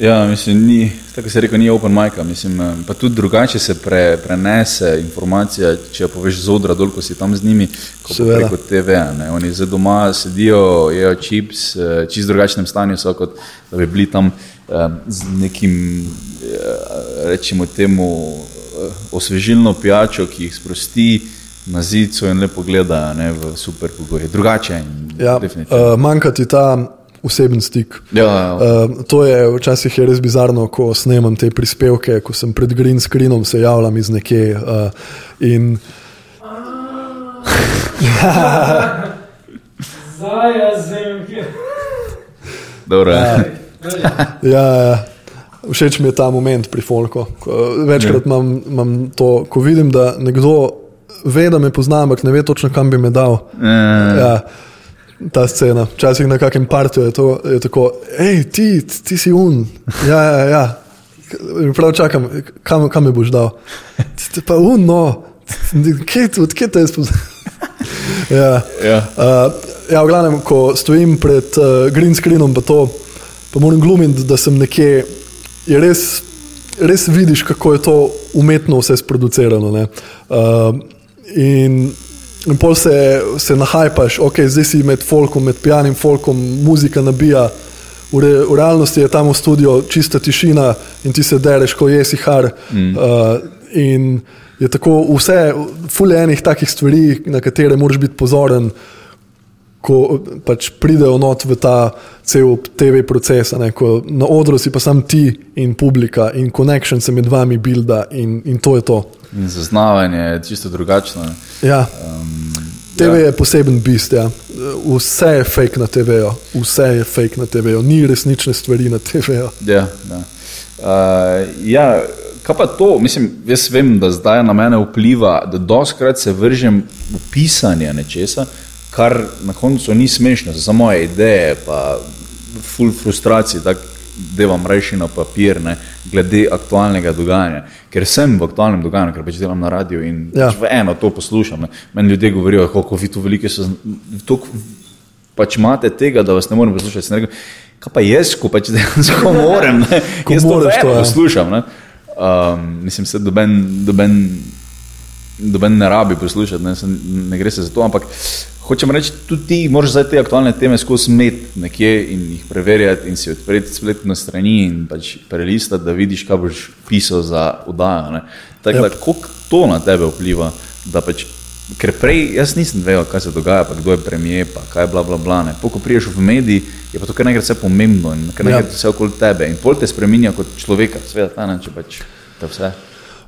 Ja, mislim, ni, tako se reče, ni open mic, mislim, eh, pa tudi drugače se pre, prenese informacija, če poveš z odra dol, ko si tam z njimi, kot preko TV-a. Oni zdaj doma sedijo, jejo čips, eh, čist drugačnem stanju so, kot da bi bili tam eh, z nekim, rečemo temu, osvežilno pijačo, ki jih sprosti na zidu in lepo gledajo ne, v super pogoje. Drugače. Ja, uh, manjka ti ta oseben stik. Ja, ja. Uh, to je včasih je res bizarno, ko snemam te prispevke, ko sem pred green screenom, se javljam iz nekje. Uh, in... ja, ja, ja. Všeč mi je ta moment pri Folku. Večkrat ja. imam, imam to, ko vidim, da nekdo ve, da me pozna, ampak ne ve točno, kam bi me dal. Ja. Ja ta scena. Včasih na kakem partiju je, je tako, hej, ti, ti si un. Ja, ja, ja. Prav čakam, kam, kam me boš dal. Ti pa un, no, odkje te jaz poznam. ja. Ja. Uh, ja, v glavnem, ko stojim pred uh, green screenom, pa to, pa moram glumiti, da sem nekje, je res, res vidiš, kako je to umetno vse sproducirano. Uh, in In pol se, se nahajpaš, ok, zdaj si med folkom, med pijanim folkom, muzika nabija. V, re, v realnosti je tam v studiu čista tišina in ti se dereš, ko jesi har. Mm. Uh, in je tako vse, fulje enih takih stvari, na katere moraš biti pozoren, ko pač pridejo not v ta cel TV proces. Na odru si pa sam ti in publika in connection se med vami builda in, in to je to. In zaznavanje je čisto drugačno. Ja. Um, TV ja. je poseben bist. Ja. Vse je fake na TV-ju, vse je fake na TV-ju, ni resnične stvari na TV-ju. Ja, ja. Uh, ja, kaj pa to? Mislim, jaz vem, da zdaj na mene vpliva, da doskrat se vržem v pisanje nečesa, kar na koncu ni smešno, za moje ideje, pa full frustracij, da vam reši na papir, ne, glede aktualnega dogajanja. Ker sem v aktualnem dogajanju, ker pač delam na radiju in ja. pač v eno to poslušam. Ne. Meni ljudje govorijo, kako vi tu velike so, tok, pač imate tega, da vas ne morem poslušati. Rekel, kaj pa jaz, ko pač dejansko morem, ne, jaz to vedno ja. poslušam. Ne. Um, mislim, da doben, doben, doben ne rabi poslušati, ne, ne gre se za to, ampak hočem reči, tudi ti moraš zdaj te aktualne teme skozi met nekje in jih preverjati in si odpreti spletno strani in pač prelistati, da vidiš, kaj boš pisal za udajo. Tako da, kako to na tebe vpliva, da pač, ker prej jaz nisem vedel, kaj se dogaja, pa kdo je premije, pa kaj je bla bla bla. Ne. Ko priješ v mediji, je pa to kar nekaj vse pomembno in kar nekaj ja. vse okoli tebe in pol te spreminja kot človeka, sveda ta način pač to vse.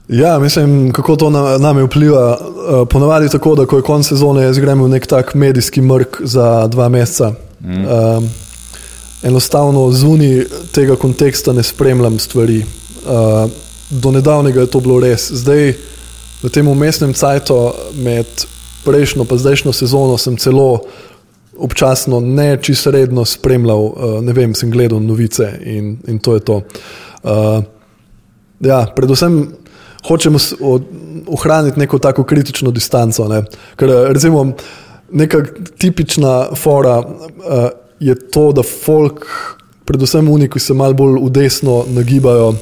Ja, mislim, kako to na nami vpliva. Uh, ponavadi tako, da ko je konec sezone, jaz grem v nek tak medijski mrk za dva meseca. Mm. Uh, enostavno zunaj tega konteksta ne spremljam stvari. Uh, do nedavnega je to bilo res. Zdaj, v tem umestnem cajtu med prejšnjo in zdajšnjo sezono, sem celo občasno ne čisto redno spremljal, uh, ne vem, sem gledal novice in, in to je to. Uh, ja, predvsem hočemo ohraniti neko tako kritično distanco. Ne? Ker, recimo, neka tipična fora uh, je to, da folk, predvsem oni, ki se malo bolj v desno nagibajo,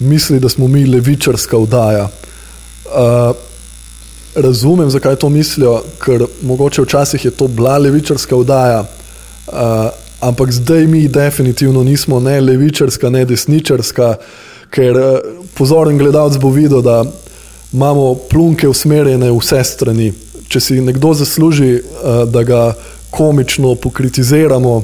misli, da smo mi levičarska vdaja. Uh, razumem, zakaj to mislijo, ker mogoče včasih je to bila levičarska vdaja. Uh, ampak zdaj mi definitivno nismo ne levičarska, ne desničarska, ker pozoren gledalec bo videl, da imamo plunke usmerjene v vse strani. Če si nekdo zasluži, uh, da ga komično pokritiziramo,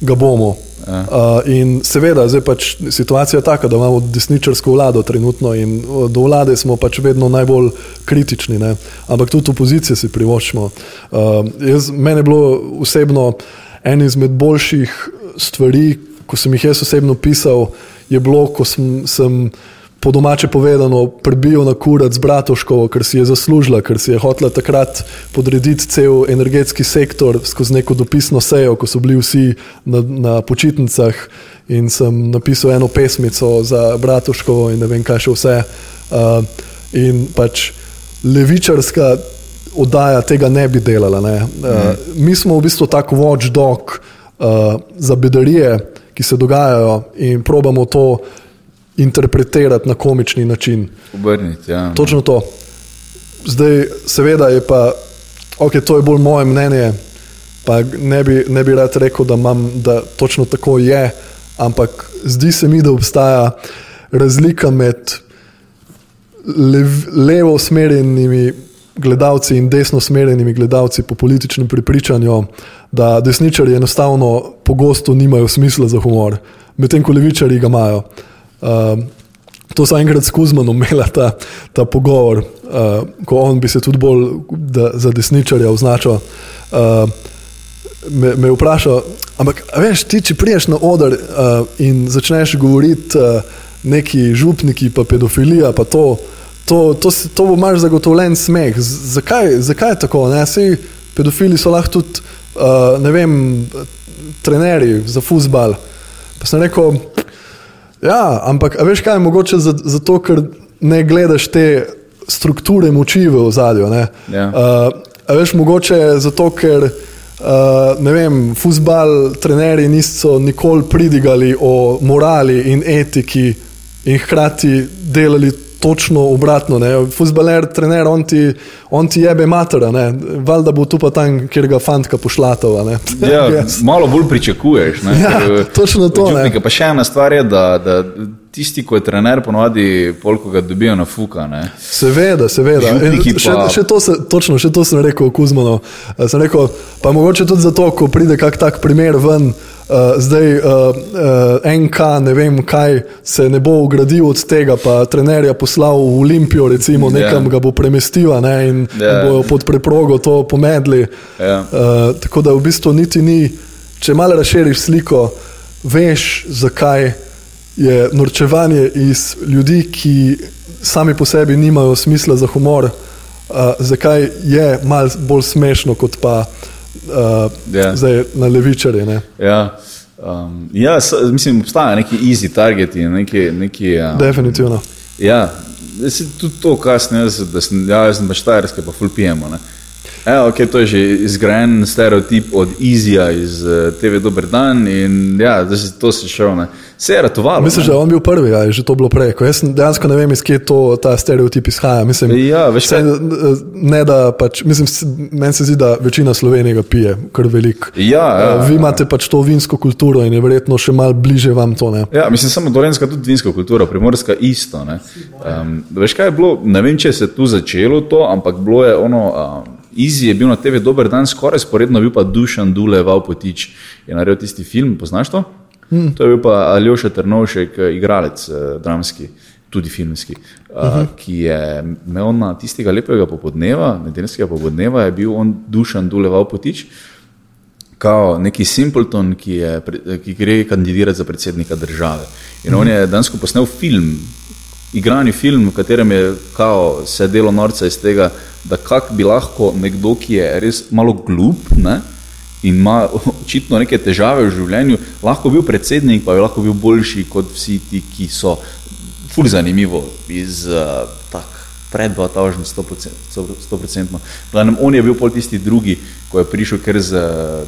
ga bomo. Uh, in seveda, zdaj pač situacija je taka, da imamo desničarsko vlado trenutno in do vlade smo pač vedno najbolj kritični, ne? ampak tudi opozicije si privoščimo. Uh, jaz, mene je bilo osebno en izmed boljših stvari, ko sem jih jaz osebno pisal, je bilo, ko sem. sem po domače povedano, prebijo na kurac z Bratoškovo, ker si je zaslužila, ker si je hotela takrat podrediti cel energetski sektor skozi neko dopisno sejo, ko so bili vsi na, na počitnicah in sem napisal eno pesmico za Bratoškovo in ne vem, kaj še vse. Uh, in pač levičarska oddaja tega ne bi delala. Ne? Uh, mm. Mi smo v bistvu tako watchdog uh, za bedarije ki se dogajajo, in probamo to interpretirati na komični način. Obrniti, ja. Točno to. Zdaj, seveda je pa, ok, to je bolj moje mnenje, pa ne bi, ne bi rad rekel, da, imam, da točno tako je, ampak zdi se mi, da obstaja razlika med lev, levo usmerjenimi gledalci in desno usmerjenimi gledalci po političnem prepričanju, da desničari enostavno pogosto nimajo smisla za humor, medtem ko levičari ga imajo. Uh, To sem enkrat s Kuzmanom imela ta, ta pogovor, uh, ko on bi se tudi bolj da, za desničarja označil. Uh, me, me vprašal, ampak veš, ti če priješ na oder uh, in začneš govoriti uh, neki župniki, pa pedofilija, pa to, to, to, to, to bo imaš zagotovljen smeh. Z, zakaj, zakaj je tako? Vsi pedofili so lahko tudi, uh, ne vem, trenerji za futbal. Pa sem rekel, Ja, ampak veš kaj je mogoče zato, ker ne gledaš te strukture moči v ozadju. Ja. Uh, veš mogoče zato, ker uh, ne vem, futbal, trenerji niso nikoli pridigali o morali in etiki in hkrati delali točno obratno. Fusbaler, trener, on ti, on ti jebe matera, valjda bo tu pa tam, kjer ga fantka pošlatava. Ja, yes. Malo bolj pričakuješ. Ja, točno to. Pa še ena stvar je, da, da tisti, ki je trener, ponovadi polk ga dobijo na fuka. Ne? Seveda, seveda. Še, pa... še to se, točno, še to sem rekel, Kuzmano. Sem rekel, pa mogoče tudi zato, ko pride kak tak primer ven. Uh, zdaj, uh, uh, NK, ne vem kaj, se ne bo ugradil od tega, pa trenerja poslal v Olimpijo, recimo, yeah. nekam ga bo premestil ne, in yeah. bojo pod preprogo to pomedli. Yeah. Uh, tako da v bistvu niti ni, če malo razširiš sliko, veš, zakaj je norčevanje iz ljudi, ki sami po sebi nimajo smisla za humor, uh, zakaj je malo bolj smešno kot pa uh, yeah. zdaj na levičarje. Ja. Um, ja, mislim, obstaja neki easy target. Neki, neki, um, Definitivno. Ja, tudi to kasneje, da sem, ja, sem pa štajerski, pa fulpijemo. Evo, okay, to je že izgrajen stereotip od Izija iz uh, TV Dober dan in ja, da se to se šel. Ne. Se je ratovalo. Mislim, da je on bil prvi, ja, je že to bilo prej. Jaz dejansko ne vem, iz kje to, ta stereotip izhaja. Mislim, ja, veš, se, ne, da, pač, mislim, meni se zdi, da večina Slovenije pije, kar velik. Ja, ja, uh, vi imate pač to vinsko kulturo in je verjetno še mal bliže vam to. Ne. Ja, mislim, samo dolenska tudi vinsko kulturo, primorska isto. Um, veš, kaj je bilo, ne vem, če se je tu začelo to, ampak bilo je ono. Um, Izi je bil na TV dober dan, skoraj sporedno bil pa Dušan Dule, Vaupotič je naredil tisti film, poznaš to? Hmm. To je bil pa Aljoša Trnovšek, igralec, eh, dramski, tudi filmski, uh -huh. uh, ki je imel na tistega lepega popodneva, nedeljskega popodneva, je bil on Dušan Dule, Vaupotič, kao neki simpleton, ki, je, ki gre kandidirati za predsednika države. In hmm. on je dansko posnel film, igrani film, v katerem je kao, se delo norca iz tega, da kak bi lahko nekdo, ki je res malo glup ne, in ima očitno neke težave v življenju, lahko bil predsednik, pa bi lahko bil boljši kot vsi ti, ki so ful zanimivo iz uh, tak. Pred 2000, 100%. On je bil pol tisti drugi, ko je prišel kar z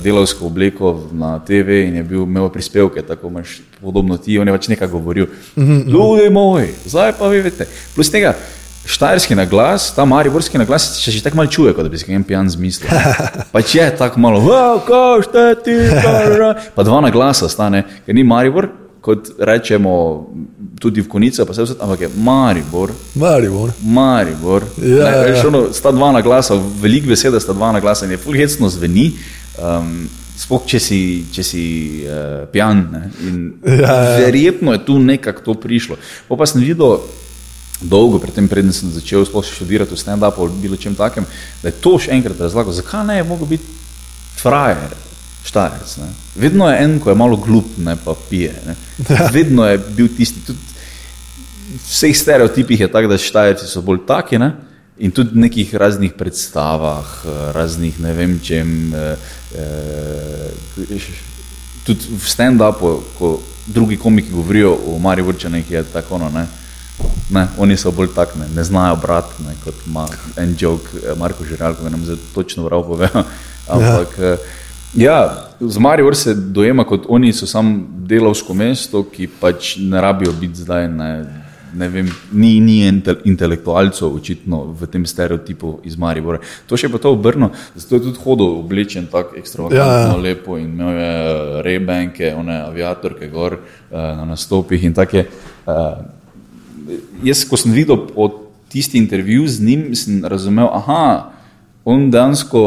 delovsko obleko na TV in je bil, imel prispevke, tako imaš podobno ti, on je pač nekaj govoril. Mm -hmm. Ljudje moji, zdaj pa vi veste. Plus tega, Štajerski na glas, ta mariborski na glas, se še tako malo čuje, kot da bi se en pijan zmislil. Pa če je tako malo, kako ste ti, pa dva na glasa stane, ker ni Maribor, kot rečemo tudi v konici, pa se vse, ampak je Maribor. Maribor. Maribor. Ja, ne, ja. Ono, sta dva na glasa, veliko besede sta dva na glasa in je fulhecno zveni. Um, Sploh, če si, če si uh, pijan. Ja, ja. Verjetno je tu nekako to prišlo. Pa, pa sem videl, dolgo, predtem, preden sem začel sploh študirati v stand-upu ali bilo čem takem, da je to še enkrat razlagal, zakaj ne je mogel biti frajer, štajerc. Ne? Vedno je en, ko je malo glup, ne pa pije. Ne? Vedno je bil tisti, tudi v vseh stereotipih je tako, da štajerci so bolj taki. Ne? In tudi v nekih raznih predstavah, raznih ne vem čem, eh, eh, tudi v stand-upu, ko drugi komiki govorijo o Marivorčanih, je tako ono. Ne? Ne, oni so bolj takni, ne, ne znajo brati, ne, kot ima en jok, eh, Marko Žiralko, ki nam zdaj točno prav pove. Ampak, ja. Ja, z Marijo se dojema kot oni so samo delovsko mesto, ki pač ne rabijo biti zdaj. Ne, ne vem, ni, ni intelektualcev, očitno v tem stereotipu iz Maribora. To še pa to obrno, zato je tudi hodil oblečen tako ekstravagantno, ja, ja. lepo in imel je eh, rebenke, one aviatorke gor na nastopih in tako je. Uh, jaz, ko sem videl tisti intervju z njim, sem razumel, aha, on dejansko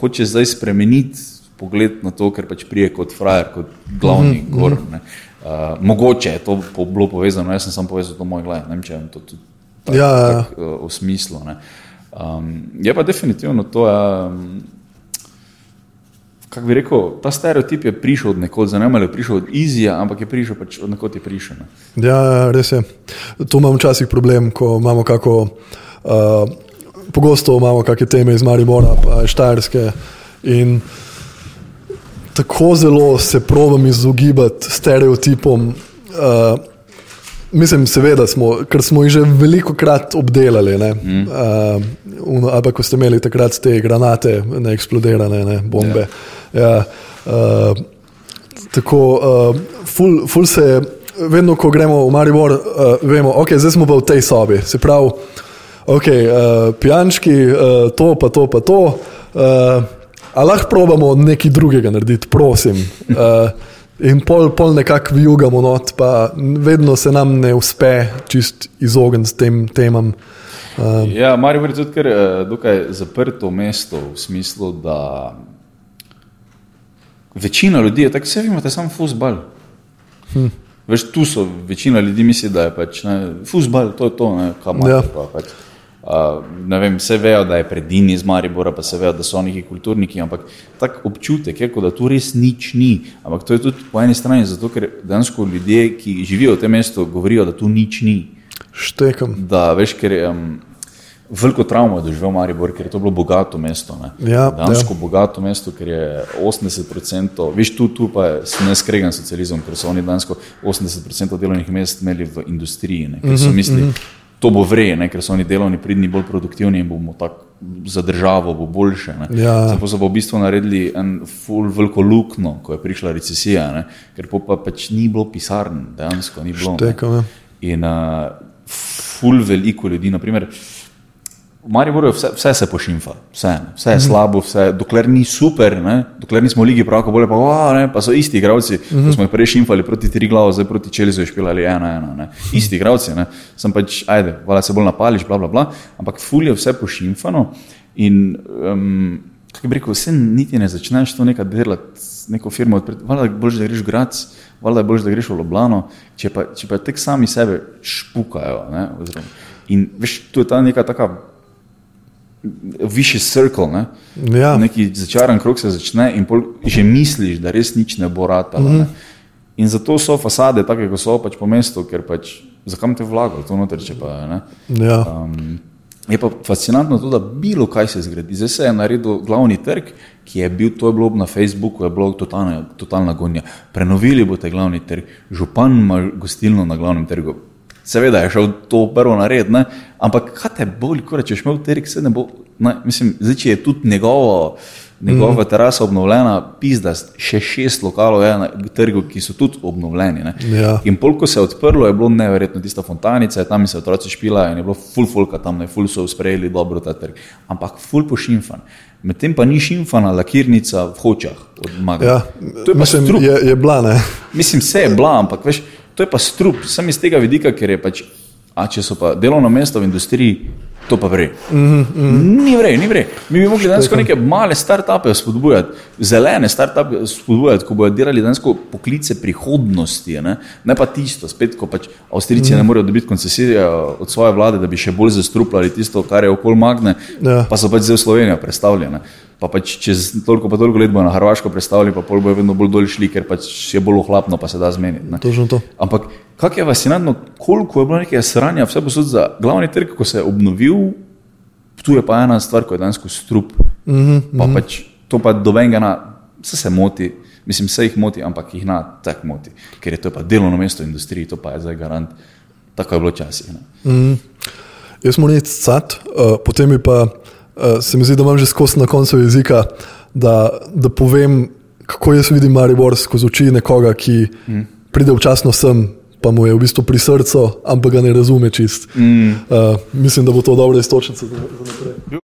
hoče zdaj spremeniti pogled na to, ker pač prije kot frajer, kot glavni mm -hmm. gor. Ne. Uh, mogoče je to po, bilo povezano, jaz sem samo povezal to moj glas, ne vem, če je to tudi tak, ja, ja. tak, uh, v smislu. Um, je pa definitivno to, um, kako bi rekel, ta stereotip je prišel od nekoga, zanimivo je prišel od Izija, ampak je prišel pač od nekoga, ki je prišel. Ne. Ja, ja, res je. Tu imamo včasih problem, ko imamo kako. Uh, Pogosto imamo kakšne teme iz Maribora, pa Štajerske. In tako zelo se provam izogibati stereotipom. Uh, mislim, seveda, smo, ker smo jih že veliko krat obdelali. Mm. Uh, ali pa ko ste imeli takrat te granate, ne eksplodirane ne, bombe. Yeah. Ja, uh, tako, uh, ful, ful se, vedno, ko gremo v Maribor, uh, vemo, da okay, smo v tej sobi. Se pravi, okay, uh, pijančki, uh, to pa to pa to. Uh, Ali lahko probamo nekaj drugega narediti, prosim. Uh, in pol, pol nekako vijugamo not, pa vedno se nam ne uspe čist izogniti tem temam. Uh, ja, Marijo je tudi kar dokaj zaprto mesto v smislu, da večina ljudi je tako, vse imate samo fusbal. Hm. Veš, tu so večina ljudi misli, da je pač fusbal, to je to, imaš. Ja. Uh, vem, vse vejo, da je predini iz Maribora, pa se vejo, da so neki kulturniki, ampak tak občutek je, da tu res nič ni. Ampak to je tudi po eni strani zato, ker dejansko ljudje, ki živijo v tem mestu, govorijo, da tu nič ni. Štekam. Da, veš, ker je um, veliko travmo doživel Maribor, ker je to bilo bogato mesto. Ja, dejansko ja. bogato mesto, ker je 80%, veš, tu, tu pa je ne skregan socializem, ker so oni dejansko 80% delovnih mest imeli v industriji, ne, ker so mhm, mislili. Mm -hmm to bo vrej, ker so oni delovni, pridni, bolj produktivni in bomo tako za državo bo boljše. Ja. Zato so v bistvu naredili en full veliko lukno, ko je prišla recesija, ne? ker pa pač ni bilo pisarn, dejansko ni bilo. Štekam, in uh, full veliko ljudi, naprimer, V Mariboru vse, vse se pošimfa, vse, vse je slabo, vse, dokler ni super, ne? dokler nismo v Ligi pravko bolje, pa, o, ne, pa so isti igravci. Mm -hmm. Smo jih prej šimfali proti tri glavo, zdaj proti Čelzu je špilali ena, ena. Ne? Isti igravci, ne? sem pač, ajde, vala se bolj napališ, bla, bla, bla. ampak fulje vse pošimfano in, um, kako bi rekel, vse niti ne začneš to nekaj delati, neko firmo odpreti, vala je bolj, da greš v Grac, vala je bolj, da greš v Loblano, če pa, če pa tek sami sebe špukajo. Ne? In veš, tu je ta neka taka višji cirkel, ne? ja. neki začaran krok se začne in že misliš, da res nič ne bo ratalo. Mm -hmm. In zato so fasade take, kot so pač po mestu, ker pač zakam te vlagajo, to noter če pa ne. Ja. Um, je pa fascinantno to, da bilo kaj se zgodi. Zdaj se je naredil glavni trg, ki je bil, to je bilo na Facebooku, je bilo totalna, totalna gonja. Prenovili boste glavni trg, župan ima gostilno na glavnem trgu. Seveda je šel to prvo nared, ne? ampak kaj te boli, ko rečeš, imel Terik se ne bo, ne, mislim, zdaj, če je tudi njegovo, njegova mm. terasa obnovljena, pizda, še šest lokalov je na trgu, ki so tudi obnovljeni. Ja. In polko se je odprlo, je bilo neverjetno, tista fontanica, tam se je otroci špila in je bilo full folka tam, ne full so sprejeli dobro ta trg, ampak full pošimfan. Medtem pa ni šimfana lakirnica v hočah od Maga. Ja, to je, mislim, je, je bila, ne? Mislim, vse je bila, ampak veš, to je pa strup, sem iz tega vidika, ker je pač, a če so pa delovno mesto v industriji, to pa vre. Mm -hmm. Ni vre, ni vre. Mi bi mogli danes neke male start-upe spodbujati, zelene start-upe spodbujati, ko bodo delali danes poklice prihodnosti, ne, ne pa tisto, spet, ko pač Avstrijci mm -hmm. ne morejo dobiti koncesije od svoje vlade, da bi še bolj zastrupljali tisto, kar je okol magne, ja. pa so pač zdaj v Slovenijo predstavljene pa pač čez toliko, pa toliko let bo na Hrvaško predstavili, pa pol bo vedno bolj dol šli, ker pač je bolj ohlapno, pa se da zmeniti. Ampak kak je fascinantno, koliko je bilo nekaj sranja, vse posod za glavni trg, ko se je obnovil, tu je pa ena stvar, ko je danes strup. Mm -hmm, pa mm -hmm. pač to pa do venga, vse se moti. Mislim, vse jih moti, ampak jih na tak moti, ker je to pa delovno mesto v industriji, to pa je zdaj garant. Tako je bilo včasih. Mm. Jaz moram reči, cat, uh, potem je pa uh, se mi zdi, da imam že skozi na koncu jezika, da, da povem kako jaz vidim Maribor skozi oči nekoga, ki mm. pride včasno sem, pa mu je v bistvu pri srcu, ampak ga ne razume čist. Mm. Uh, mislim, da bo to dobra istočnica za, za naprej.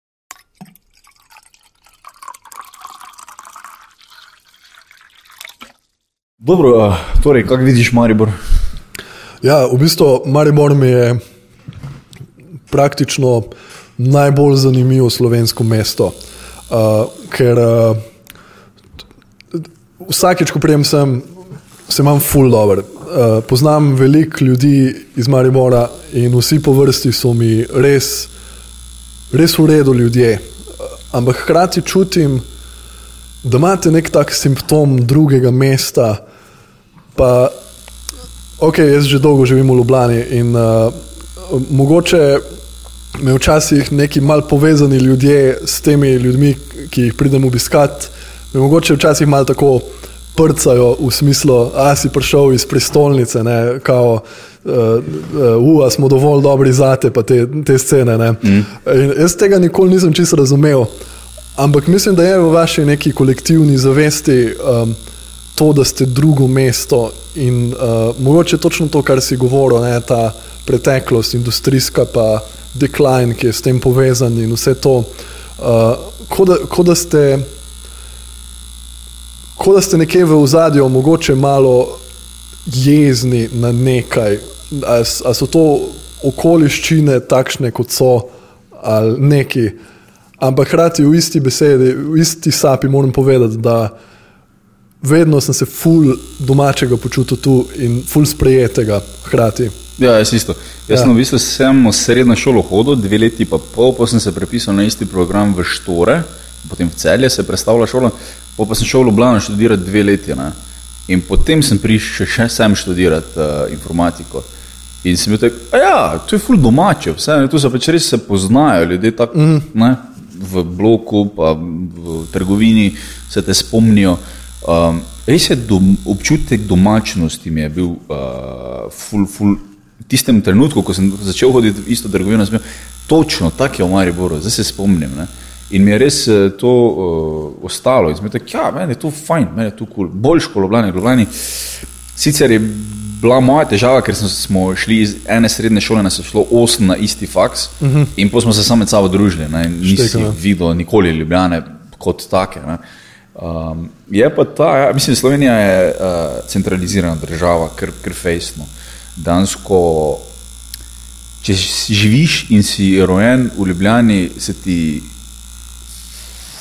Dobro, torej, kako vidiš Maribor? Ja, v bistvu Maribor mi je praktično najbolj zanimivo slovensko mesto, uh, ker uh, vsakeč, ko prijem sem, se imam full dobro. Uh, poznam veliko ljudi iz Maribora in vsi po vrsti so mi res, res v redu ljudje. Uh, ampak hkrati čutim, da imate nek tak simptom drugega mesta. Pa, ok, jaz že dolgo živim v Ljubljani in uh, mogoče me včasih neki mal povezani ljudje s temi ljudmi, ki jih pridem obiskat, me mogoče včasih mal tako prcajo v smislu, a si prišel iz prestolnice, ne, kao, uh, uh, uh, smo dovolj dobri za te, pa te, te scene. Mm. Jaz tega nikoli nisem čisto razumel, ampak mislim, da je v vaši neki kolektivni zavesti um, to, da ste drugo mesto in uh, mogoče točno to, kar si govoril, ne, ta preteklost, industrijska pa decline, ki je s tem povezan in vse to, uh, kot da, ko da ste. Kot da ste nekje v ozadju, mogoče malo jezni na nekaj, ali so to okoliščine takšne, kot so, ali neki. Ampak hkrati v isti besedi, v isti sapi moram povedati, da vedno sem se ful domačega počutil tu in ful sprejetega hkrati. Ja, jaz isto. Jaz ja. sem v bistvu samo srednjo šolo hodil, dve leti pa pol, pa sem se prepisal na isti program v Štore, potem v celje se je predstavila šola, pa sem šel v Ljubljano študirati dve leti. Ne? In potem sem prišel še sem študirati uh, informatiko. In sem bil tak, ja, to je ful domače, vse, ne, tu se pač res se poznajo ljudje tako, mm. ne, v bloku, pa v trgovini se te spomnijo. Um, res je dom, občutek domačnosti mi je bil uh, ful, ful, tistem trenutku, ko sem začel hoditi v isto trgovino, sem bil točno tako je v Mariboru, zdaj se spomnim. Ne? In mi je res eh, to uh, ostalo. In sem rekel, ja, meni je to fajn, meni je to kul, cool. boljš kot Ljubljani. Ljubljani. Sicer je bila moja težava, ker smo šli iz ene srednje šole, nas je šlo osem na isti faks uh mhm. -huh. in potem smo se sami sabo družili. Nisem videl nikoli Ljubljane kot take. Um, je pa ta, ja, mislim, Slovenija je uh, centralizirana država, ker, ker fejsmo. Dansko, če živiš in si rojen v Ljubljani, se ti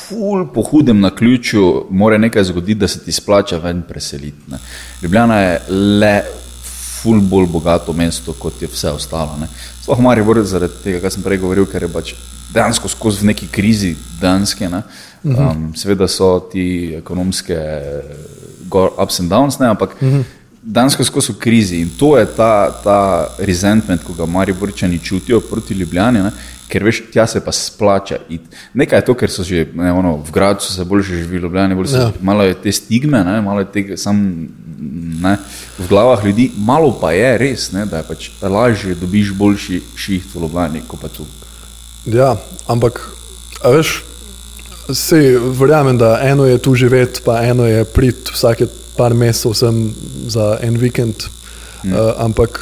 ful po hudem na ključu mora nekaj zgoditi, da se ti splača ven preseliti. Ne. Ljubljana je le ful bolj bogato mesto, kot je vse ostalo. Sploh Marijo Borec zaradi tega, kar sem prej govoril, ker je pač dejansko skozi v neki krizi danske. Ne. Um, seveda so ti ekonomske ups and downs, ne, ampak uh -huh danes skozi krizi in to je ta, ta resentment, ko ga Mariborčani čutijo proti Ljubljani, ne? ker veš, tja se pa splača. It. Nekaj je to, ker so že ne, ono, v gradu se bolj živi v Ljubljani, bolj se, ja. malo je te stigme, ne? malo je te sam ne, v glavah ljudi, malo pa je res, ne, da je pač lažje dobiš boljši šiht v Ljubljani, kot pa tu. Ja, ampak, veš, Sej, verjamem, da eno je tu živeti, pa eno je priti vsake par mesecev sem za en vikend. Mm. Uh, ampak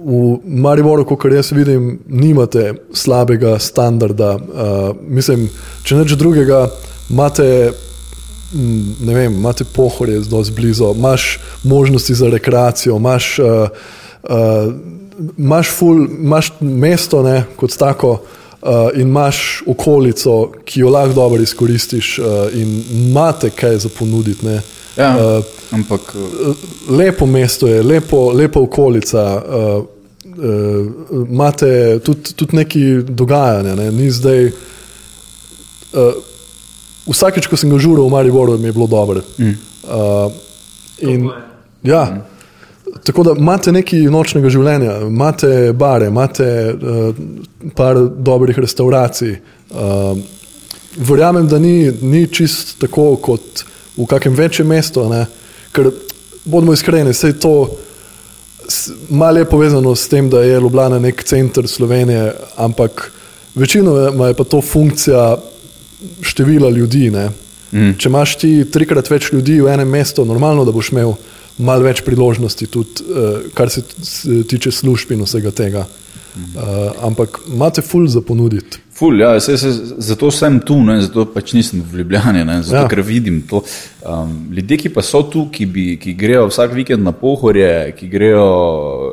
v Mariboru, kot jaz vidim, nimate slabega standarda. Uh, mislim, če neč drugega, imate, ne vem, imate pohorje zelo blizu, imaš možnosti za rekreacijo, imaš, uh, uh, imaš, ful, imaš mesto ne, kot tako. Uh, in imaš okolico, ki jo lahko dobro izkoristiš, uh, in imate kaj za ponuditi. Uh, Ja, uh, ampak uh, lepo mesto je, lepo, lepo okolica. Uh, uh, imate tudi, tudi neki dogajanja, ne? ni zdaj. Uh, vsakeč, ko sem ga žuril v Mariboru, mi je bilo dobro. Mm. Uh, in, ja, mm. Tako da imate nekaj nočnega življenja, imate bare, imate uh, par dobrih restauracij. Uh, verjamem, da ni, ni čist tako kot v kakem večjem mestu. Ne? Ker bodimo iskreni, vse to malo je povezano s tem, da je Ljubljana nek center Slovenije, ampak večino je pa to funkcija števila ljudi. Ne? Mm. Če imaš ti trikrat več ljudi v enem mestu, normalno, da boš imel malo več priložnosti, tudi uh, kar se tiče služb in vsega tega. Uh, ampak imate ful za ponuditi. Ful, ja, se, se, zato sem tu, ne, zato pač nisem v Ljubljani, ne, zato, ja. ker vidim to. Um, ljudje, ki pa so tu, ki, bi, ki grejo vsak vikend na pohorje, ki grejo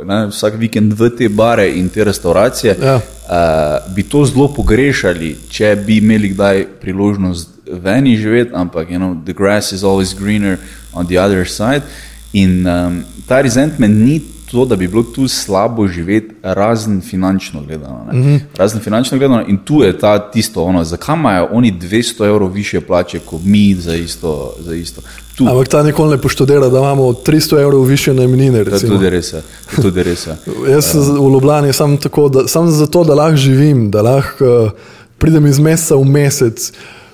ne, vsak vikend v te bare in te restauracije, ja. uh, bi to zelo pogrešali, če bi imeli kdaj priložnost veni živeti, ampak you know, the grass is always greener on the other side. In um, ta resentment ni to, da bi bilo tu slabo živeti, razen finančno gledano. Mm -hmm. Razen finančno gledano, in tu je ta tisto, ono, zakaj imajo oni 200 evrov više plače kot mi za isto. Za isto. Ampak ta nikoli ne poštudira, da imamo 300 evrov više najmnine. To je tudi res. Tudi res Jaz v Ljubljani sem tako, da, sam zato, da lahko živim, da lahko uh, pridem iz meseca v mesec.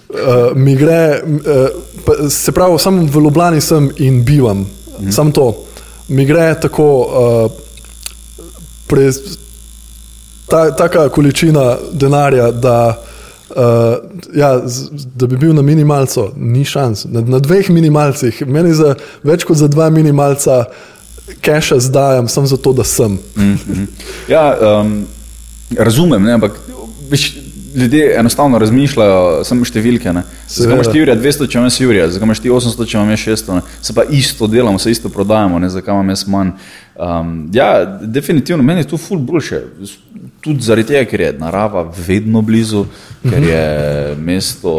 Uh, mi gre, uh, se pravi, samo v Ljubljani sem in bivam, mm -hmm. samo to mi gre tako, uh, pre, ta, taka količina denarja, da, uh, ja, z, da bi bil na minimalcu, ni šans. Na, na dveh minimalcih, meni za več kot za dva minimalca, keša zdajam, sem zato, da sem. Mm -hmm. Ja, um, razumem, ne, ampak. Veš, ljudje enostavno razmišljajo, samo številke. Zakaj imaš ti Jurija 200, če imaš Jurija, zakaj imaš ti 800, če imaš 600, ne? se pa isto delamo, se isto prodajamo, ne? zakaj imam jaz manj. Um, ja, definitivno, meni je to ful boljše. Tudi zaradi tega, ker je narava vedno blizu, ker je mesto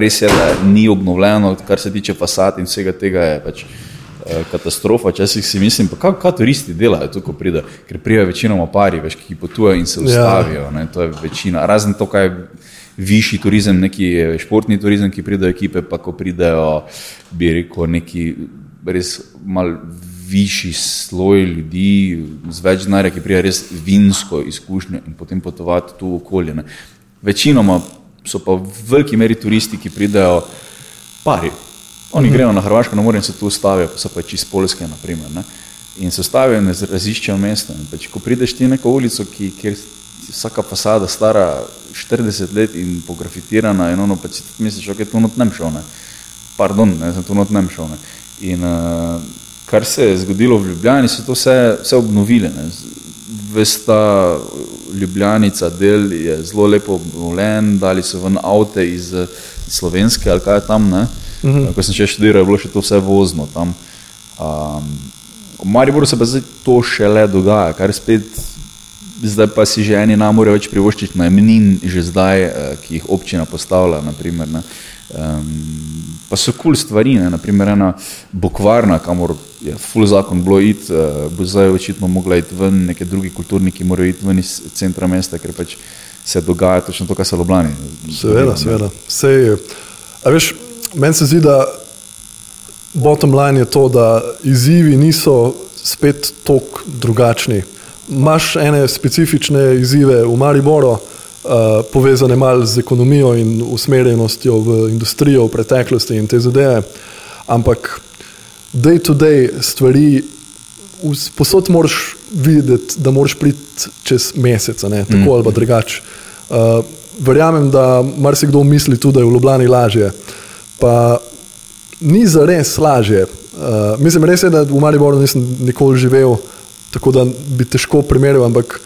res je, da ni obnovljeno, kar se tiče fasad in vsega tega. Je, pač, Eh, katastrofa. Včasih si mislim, kaj, kaj turisti delajo tu, ko pridejo, ker pridejo večinoma pari, veš, ki potujejo in se ja. ustavijo. Ja. To je večina. Razen to, kaj je višji turizem, neki športni turizem, ki pridejo ekipe, pa ko pridejo, bi rekel, neki res mal. Višji sloj ljudi, z več denarja, ki prija res vinsko izkušnjo in potem potovati tu okolje. Ne. Večinoma so pa v veliki meri turisti, ki pridejo pari, Oni grejo na Hrvaško, na morje in se tu ustavijo, pa so pač iz Polske, naprimer, in se ustavijo in raziščejo mesto. In pač, ko prideš ti neko ulico, ki, kjer je vsaka fasada stara 40 let in pografitirana, in ono pač misliš, ok, tu not nem šel, ne? pardon, ne, sem tu not nem šel. Ne? In uh, kar se je zgodilo v Ljubljani, so to vse, vse obnovili. Ne? Vesta Ljubljanica del je zelo lepo obnovljen, dali so ven avte iz, iz Slovenske ali kaj je tam, ne? -hmm. Ko sem še študiral, je bilo še to vse vozno tam. Um, v Mariboru se pa zdaj to šele dogaja, kar spet, zdaj pa si že eni nam morajo več privoščiti najmnin, že zdaj, eh, ki jih občina postavlja. Naprimer, um, pa so kul cool stvari, ne? naprimer ena bokvarna, kamor je full zakon bilo iti, uh, bo zdaj očitno mogla iti ven, neke drugi kulturniki morajo iti ven iz centra mesta, ker pač se dogaja točno to, kar se loblani. Seveda, seveda. Sej, a veš, Meni se zdi, da bottom line je to, da izzivi niso spet tako drugačni. Imáš ene specifične izzive v Mariboru, uh, povezane malo z ekonomijo in usmerjenostjo v industrijo v preteklosti in te zadeve, ampak day to day stvari, posod moraš videti, da moraš priti čez mesec, ne, tako mm. ali drugače. Uh, verjamem, da marsikdo misli tudi, da je v Ljubljani lažje. Uh, pa ni za res lažje. Uh, mislim, res je, da v Mariboru nisem nikoli živel, tako da bi težko primerjal, ampak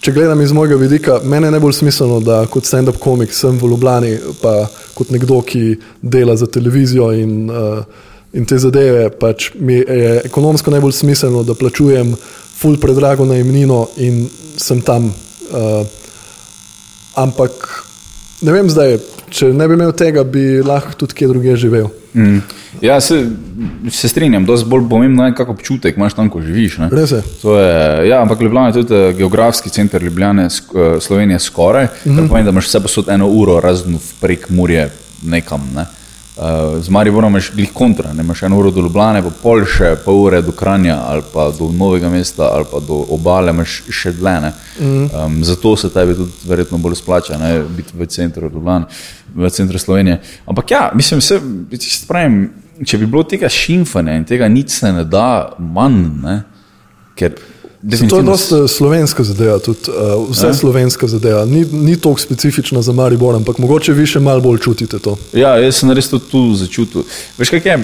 če gledam iz mojega vidika, meni je najbolj smiselno, da kot stand-up komik sem v Ljubljani, pa kot nekdo, ki dela za televizijo in, uh, in te zadeve, pač mi je ekonomsko najbolj smiselno, da plačujem ful predrago najemnino in sem tam. Uh, ampak ne vem zdaj, če ne bi imel tega, bi lahko tudi kje drugje živel. Mm. Ja, se, se strinjam, da je bolj pomembno, kako občutek imaš tam, ko živiš. Res je. je ja, ampak Ljubljana je tudi eh, geografski center Ljubljane, eh, Slovenije skoraj. Mm -hmm. Pomeni, da imaš vse posod eno uro razen prek Murje nekam. Ne? Uh, z Mariborom imaš glih kontra, ne? imaš eno uro do Ljubljana, pa pol še pol ure do Kranja ali pa do Novega mesta ali pa do obale, imaš še dlje. Mm. Um, zato se tebi tudi verjetno bolj splača, ne? biti v centru Ljubljana v centru Slovenije. Ampak ja, mislim, se, spravim, če bi bilo tega šimfanja in tega nič se ne da manj, ne? ker To je dosta slovenska zadeva, tudi uh, vse Ja. slovenska zadeva. Ni, ni toliko specifična za Maribor, ampak mogoče vi še malo bolj čutite to. Ja, jaz sem res to tu začutil. Veš, kaj je?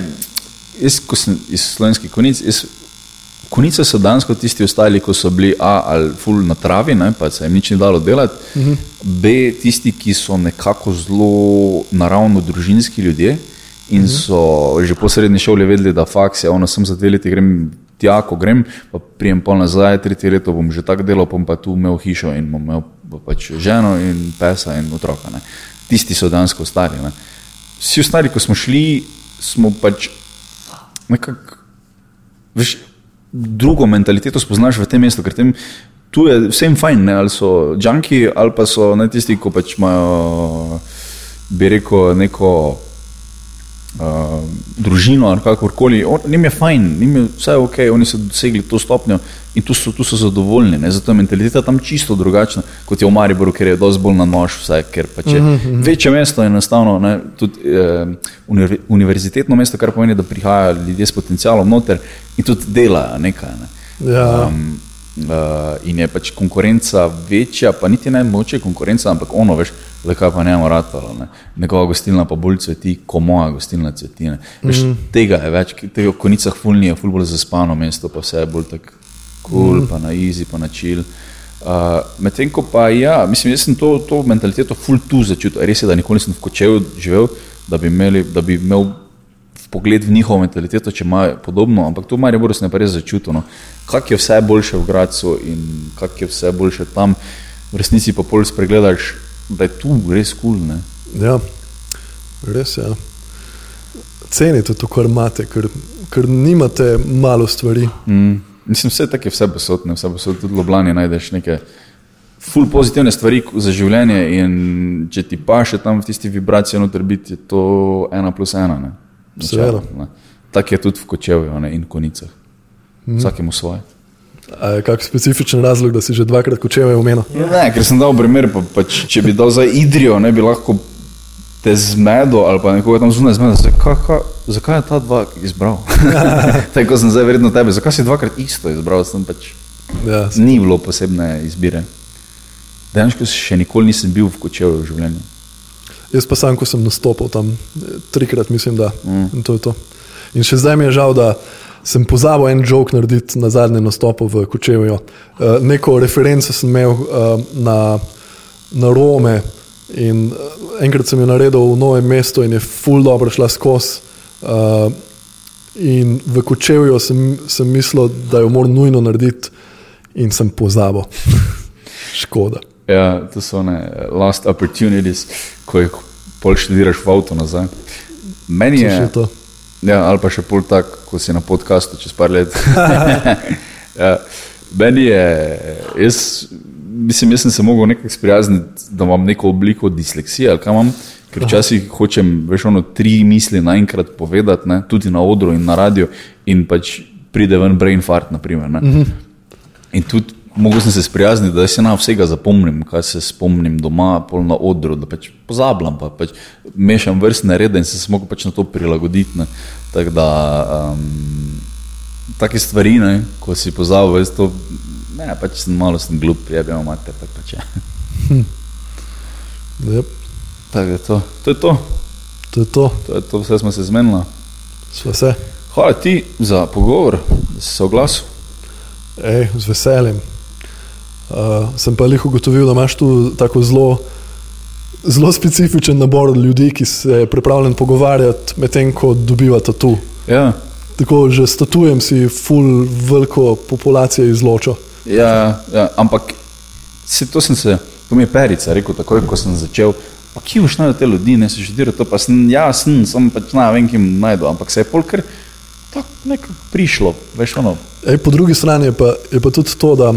Jaz, ko sem iz slovenskih konic, jaz, konice so dansko tisti ostali, ko so bili A ali ful na travi, ne, pa se jim nič ni dalo delati, uh -huh. B tisti, ki so nekako zelo naravno družinski ljudje in so že po srednji šoli vedeli, da faks je ono, sem za dve leti grem tja, ko grem, pa prijem pol nazaj, tretje leto bom že tako delal, bom pa tu imel hišo in bom imel pač ženo in pesa in otroka. Ne. Tisti so dansko ostali. Ne. Vsi ostali, ko smo šli, smo pač nekako, veš, drugo mentaliteto spoznaš v tem mestu, ker tem, tu je vsem fajn, ne, ali so džanki, ali pa so ne tisti, ko pač imajo, bi rekel, neko uh, družino ali kakorkoli. On- Njim je fajn, njim je vse ok, oni so dosegli to stopnjo in tu so, tu so zadovoljni. Ne, zato je mentaliteta tam čisto drugačna, kot je v Mariboru, ker je dosti bolj na nož vse, ker pač je večje mesto enostavno, ne, tudi eh, univer, univerzitetno mesto, kar pomeni, da prihajajo ljudje s potencialom noter in tudi delajo nekaj. Ne. Ja. Um, uh, in je pač konkurenca večja, pa niti ne moče konkurenca, ampak ono, veš, le kaj pa ne moramo ratalo. Ne. Njegova gostilna pa bolj cveti, ko moja gostilna cveti. ne. Veš, mm. Tega je več, tega v konicah fulni je ful bolj zaspano mesto, pa vse je bolj tako kul, cool, mm. pa na easy, pa na chill. Uh, Medtem ko pa ja, mislim, jaz sem to, to mentaliteto ful tu začutil. Res je, da nikoli nisem v kočevu živel, da bi, imeli, da bi imel pogled v njihovo mentaliteto, če imajo podobno, ampak to Marijo Boris ne pa res začutil. No. Kak je vse boljše v Gracu in kak je vse boljše tam, v resnici pa pol spregledaš, da je tu res kul. Cool, Ja, res je. Ja. Cenite to, kar imate, ker, ker nimate malo stvari. mm. Mislim, vse tako je vse posodne, vse posod tudi v Ljubljani najdeš neke ful pozitivne stvari za življenje in če ti pa še tam v tisti vibraciji noter biti, je to ena plus ena. Ne. Seveda. Ne. Tako je tudi v kočevju ne, in konicah. Mm. Vsakemu svoje. Kak specifičen razlog, da si že dvakrat kočeve omenil? Ne, ker sem dal primer, pa, pač, če bi dal za Idrijo, ne bi lahko te zmedo ali pa nekoga tam zunaj zmedo. Zakaj, kaj, zakaj je ta dva izbral? Tako sem zdaj verjetno tebe, zakaj si dvakrat isto izbral? Sem pač, Ja, ni bilo posebne izbire. Dejansko še nikoli nisem bil v kočevu v življenju. Jaz pa sam, ko sem nastopil tam, trikrat mislim, da mm. in to je to. In še zdaj mi je žal, da sem pozabil en jok narediti na zadnjem nastopu v Kočevju. Uh, neko referenco sem imel uh, na, na Rome in uh, enkrat sem jo naredil v novem mestu in je full dobro šla skozi. Uh, in v Kočevju sem, sem mislil, da jo moram nujno narediti in sem pozabil. Škoda. Ja, to so one last opportunities, ko jih pol študiraš v avtu nazaj. Meni je to. Ja, ali pa še pol tak, ko si na podkastu čez par let. ja, meni je, jaz, mislim, jaz sem se mogel nekako sprijazniti, da imam neko obliko disleksije, ali kaj imam, ker včasih hočem, veš, ono tri misli naenkrat povedati, ne, tudi na odru in na radiju, in pač pride ven brain fart, naprimer. Ne. In tudi mogel sem se sprijazniti, da se na vsega zapomnim, kaj se spomnim doma, pol na odru, da pač pozabljam, pa pač mešam vrstne rede in sem se mogel pač na to prilagoditi. ne. Tako da, um, take stvari, ne, ko si pozabil, jaz to, ne, pač sem malo sem glup, jebem mater, tako pač je. Yep, Tako je to. To je to, to je to, to je to, vse smo se zmenili. sva se. Hvala ti za pogovor, da si se oglasil. Ej, z veseljem. Uh, sem pa jih ugotovil, da imaš tu tako zelo, zelo specifičen nabor ljudi, ki se pripravljen pogovarjati, medtem ko dobivate tu. Ja, Tako že s tatujem si full veliko populacijo izločil. Ja, ja, ampak se, to sem se, to mi je perica rekel, takoj ko sem začel. Pa kje boš najdel te ljudi, ne se študira to, pa sem, ja, sem, sem pač na vem, kim najdu, ampak se je polkar tako nekako prišlo, veš ono. Ej, po drugi strani je pa, je pa tudi to, da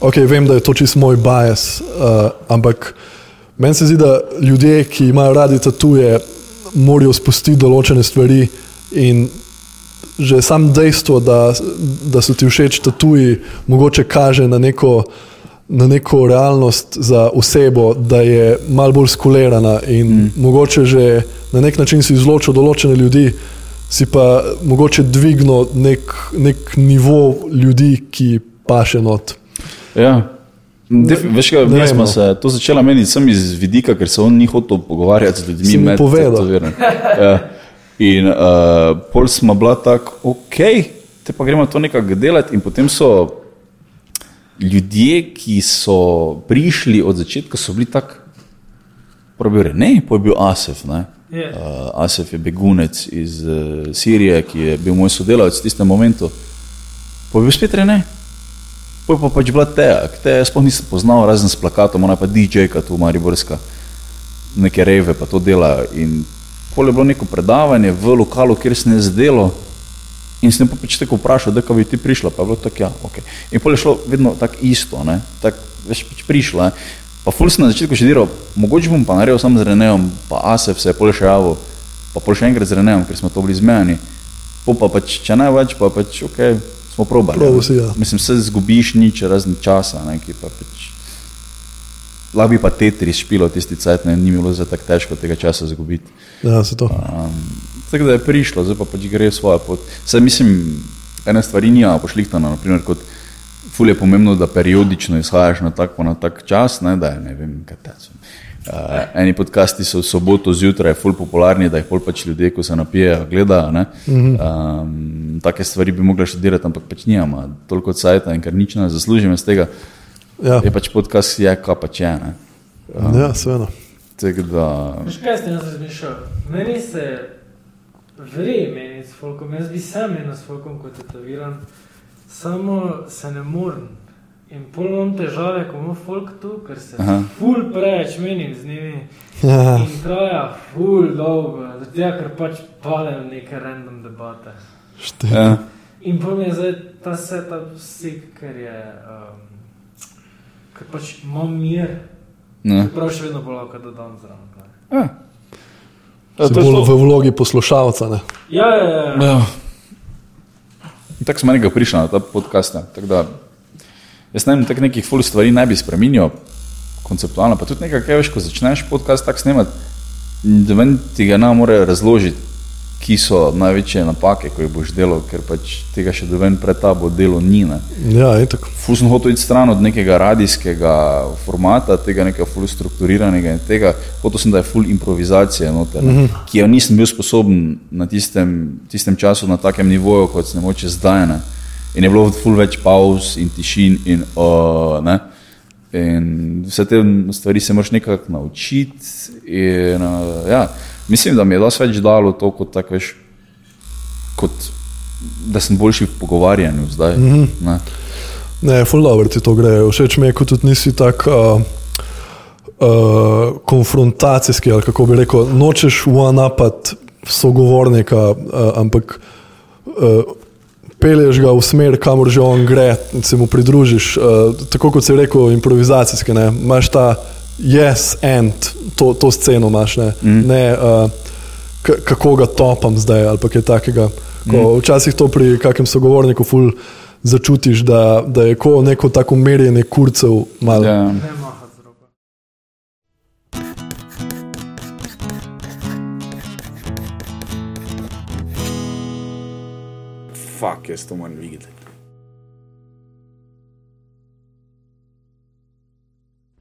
okay, vem, da je to čist moj bias, uh, ampak meni se zdi, da ljudje, ki imajo radi tatuje, morajo spustiti določene stvari in že sam dejstvo, da, da so ti všeč tatuji, mogoče kaže na neko, na neko realnost za osebo, da je malo bolj skulirana in mm. mogoče že na nek način si izločil določene ljudi, si pa mogoče dvignil nek, nek nivo ljudi, ki paše not. Ja. Def, veš, kaj, mi smo vem, no. se to začela meniti sem iz vidika, ker se on ni hotel pogovarjati z ljudmi. Med povedal. Ja. In uh, pol smo bila tako, ok, te pa gremo to nekako delati. In potem so ljudje, ki so prišli od začetka, so bili tako, pravi, ne, pa je bil Asef. Ne? Je. Uh, Asef je begunec iz uh, Sirije, ki je bil moj sodelavec v tistem momentu. Pa je bil spet ne. Poj pa pač bila Teja, te jaz sploh nisem poznal, razen s plakatom, ona pa DJ-ka tu Mariborska, neke reve pa to dela. In pol je bilo neko predavanje v lokalu, kjer se ne zdelo. In sem pa pač tako vprašal, da bi ti prišla, pa je bilo tako, ja, ok. In pol je šlo vedno tako isto, ne, tako veš pač prišla. Ne. Pa ful sem na začetku še diral, mogoče bom pa naredil samo z Renejem, pa Asef se je pol še javil, pa pol še enkrat z Renejem, ker smo to bili zmejani. Po pa pač, če ne več, pa pač, ok, smo probali. Probal ne. si, ja. Mislim, se zgubiš nič razen časa, ne, ki pa pač. Lahko bi pa Tetris špilo tisti cajt, ne, ni bilo za tako težko tega časa zgubiti. Ja, se to. Um, tako da je prišlo, zdaj pa pač gre svojo pot. Saj mislim, ene stvari nima pošlihtano, naprimer kot ful je pomembno, da periodično izhajaš na tak, na tak čas, ne, da je, ne vem, kaj te so. Uh, eni podcasti so v soboto zjutraj ful popularni, da jih pol pač ljudje, ko se napijejo, gledajo. ne. Um, take stvari bi mogla študirati, ampak pač nijama toliko cajta in ker nič ne zaslužim iz tega, Ja, je pač podcast je, kaj pač je. Ne. ja seveda. Tako da, Veš kaj ste jaz razmišljal? Meni se vre meni s folkom, jaz bi sam eno s folkom kot tetoviran, samo se ne morem. In pol imam težave, ko imam folk tu, ker se Aha. ful preveč menim z njimi. Ja, In traja ful dolgo, zato ker pač padem v neke random debate. šte- ja, In pol mi je zdaj ta setup sik, ker je, um, ker pač imam mir, ne. prav še vedno bolj, da dam zraven. Ja. Ja, bolj to. v vlogi poslušalca. Ne? Ja, ja, ja. Ja. Tako smo nekaj prišli na ta podcast. ne. Tako da Jaz ne vem, tako nekih ful stvari ne bi spremenil, konceptualno. Pa tudi nekaj, kaj veš, ko začneš podcast tako snemati, da ven ti ga ne more razložiti, ki so največje napake, ko jih boš delal, ker pač tega še do ven pred tabo delo ni. Ne. Ja, itak. Ful sem hotel iti stran od nekega radijskega formata, tega nekega ful strukturiranega in tega, hotel sem, da je ful improvizacija noter, mm -hmm. ki jo nisem bil sposoben na tistem, tistem času na takem nivoju, kot se ne moče zdaj. Ne. In je bilo ful več pauz in tišin in, uh, ne. in vse te stvari se moraš nekako naučiti. In, uh, ja, mislim, da mi je dosti več dalo to, kot tako veš, kot da sem boljši v pogovarjanju zdaj. Mm -hmm. Ne, ful dobro ti to gre. Všeč mi je, kot tudi nisi tako uh, uh, konfrontacijski, ali kako bi rekel, nočeš one-upati sogovornika, uh, ampak uh, pelješ ga v smer, kamor že on gre, se mu pridružiš. Uh, tako kot si rekel, improvizacijski, ne, imaš ta yes and, to, to sceno imaš, ne, mm. ne uh, kako ga topam zdaj ali kaj takega. Ko mm. Včasih to pri kakem sogovorniku ful začutiš, da, da je ko neko tako merjenje kurcev malo. Ja. Fuck, jaz to moram videti.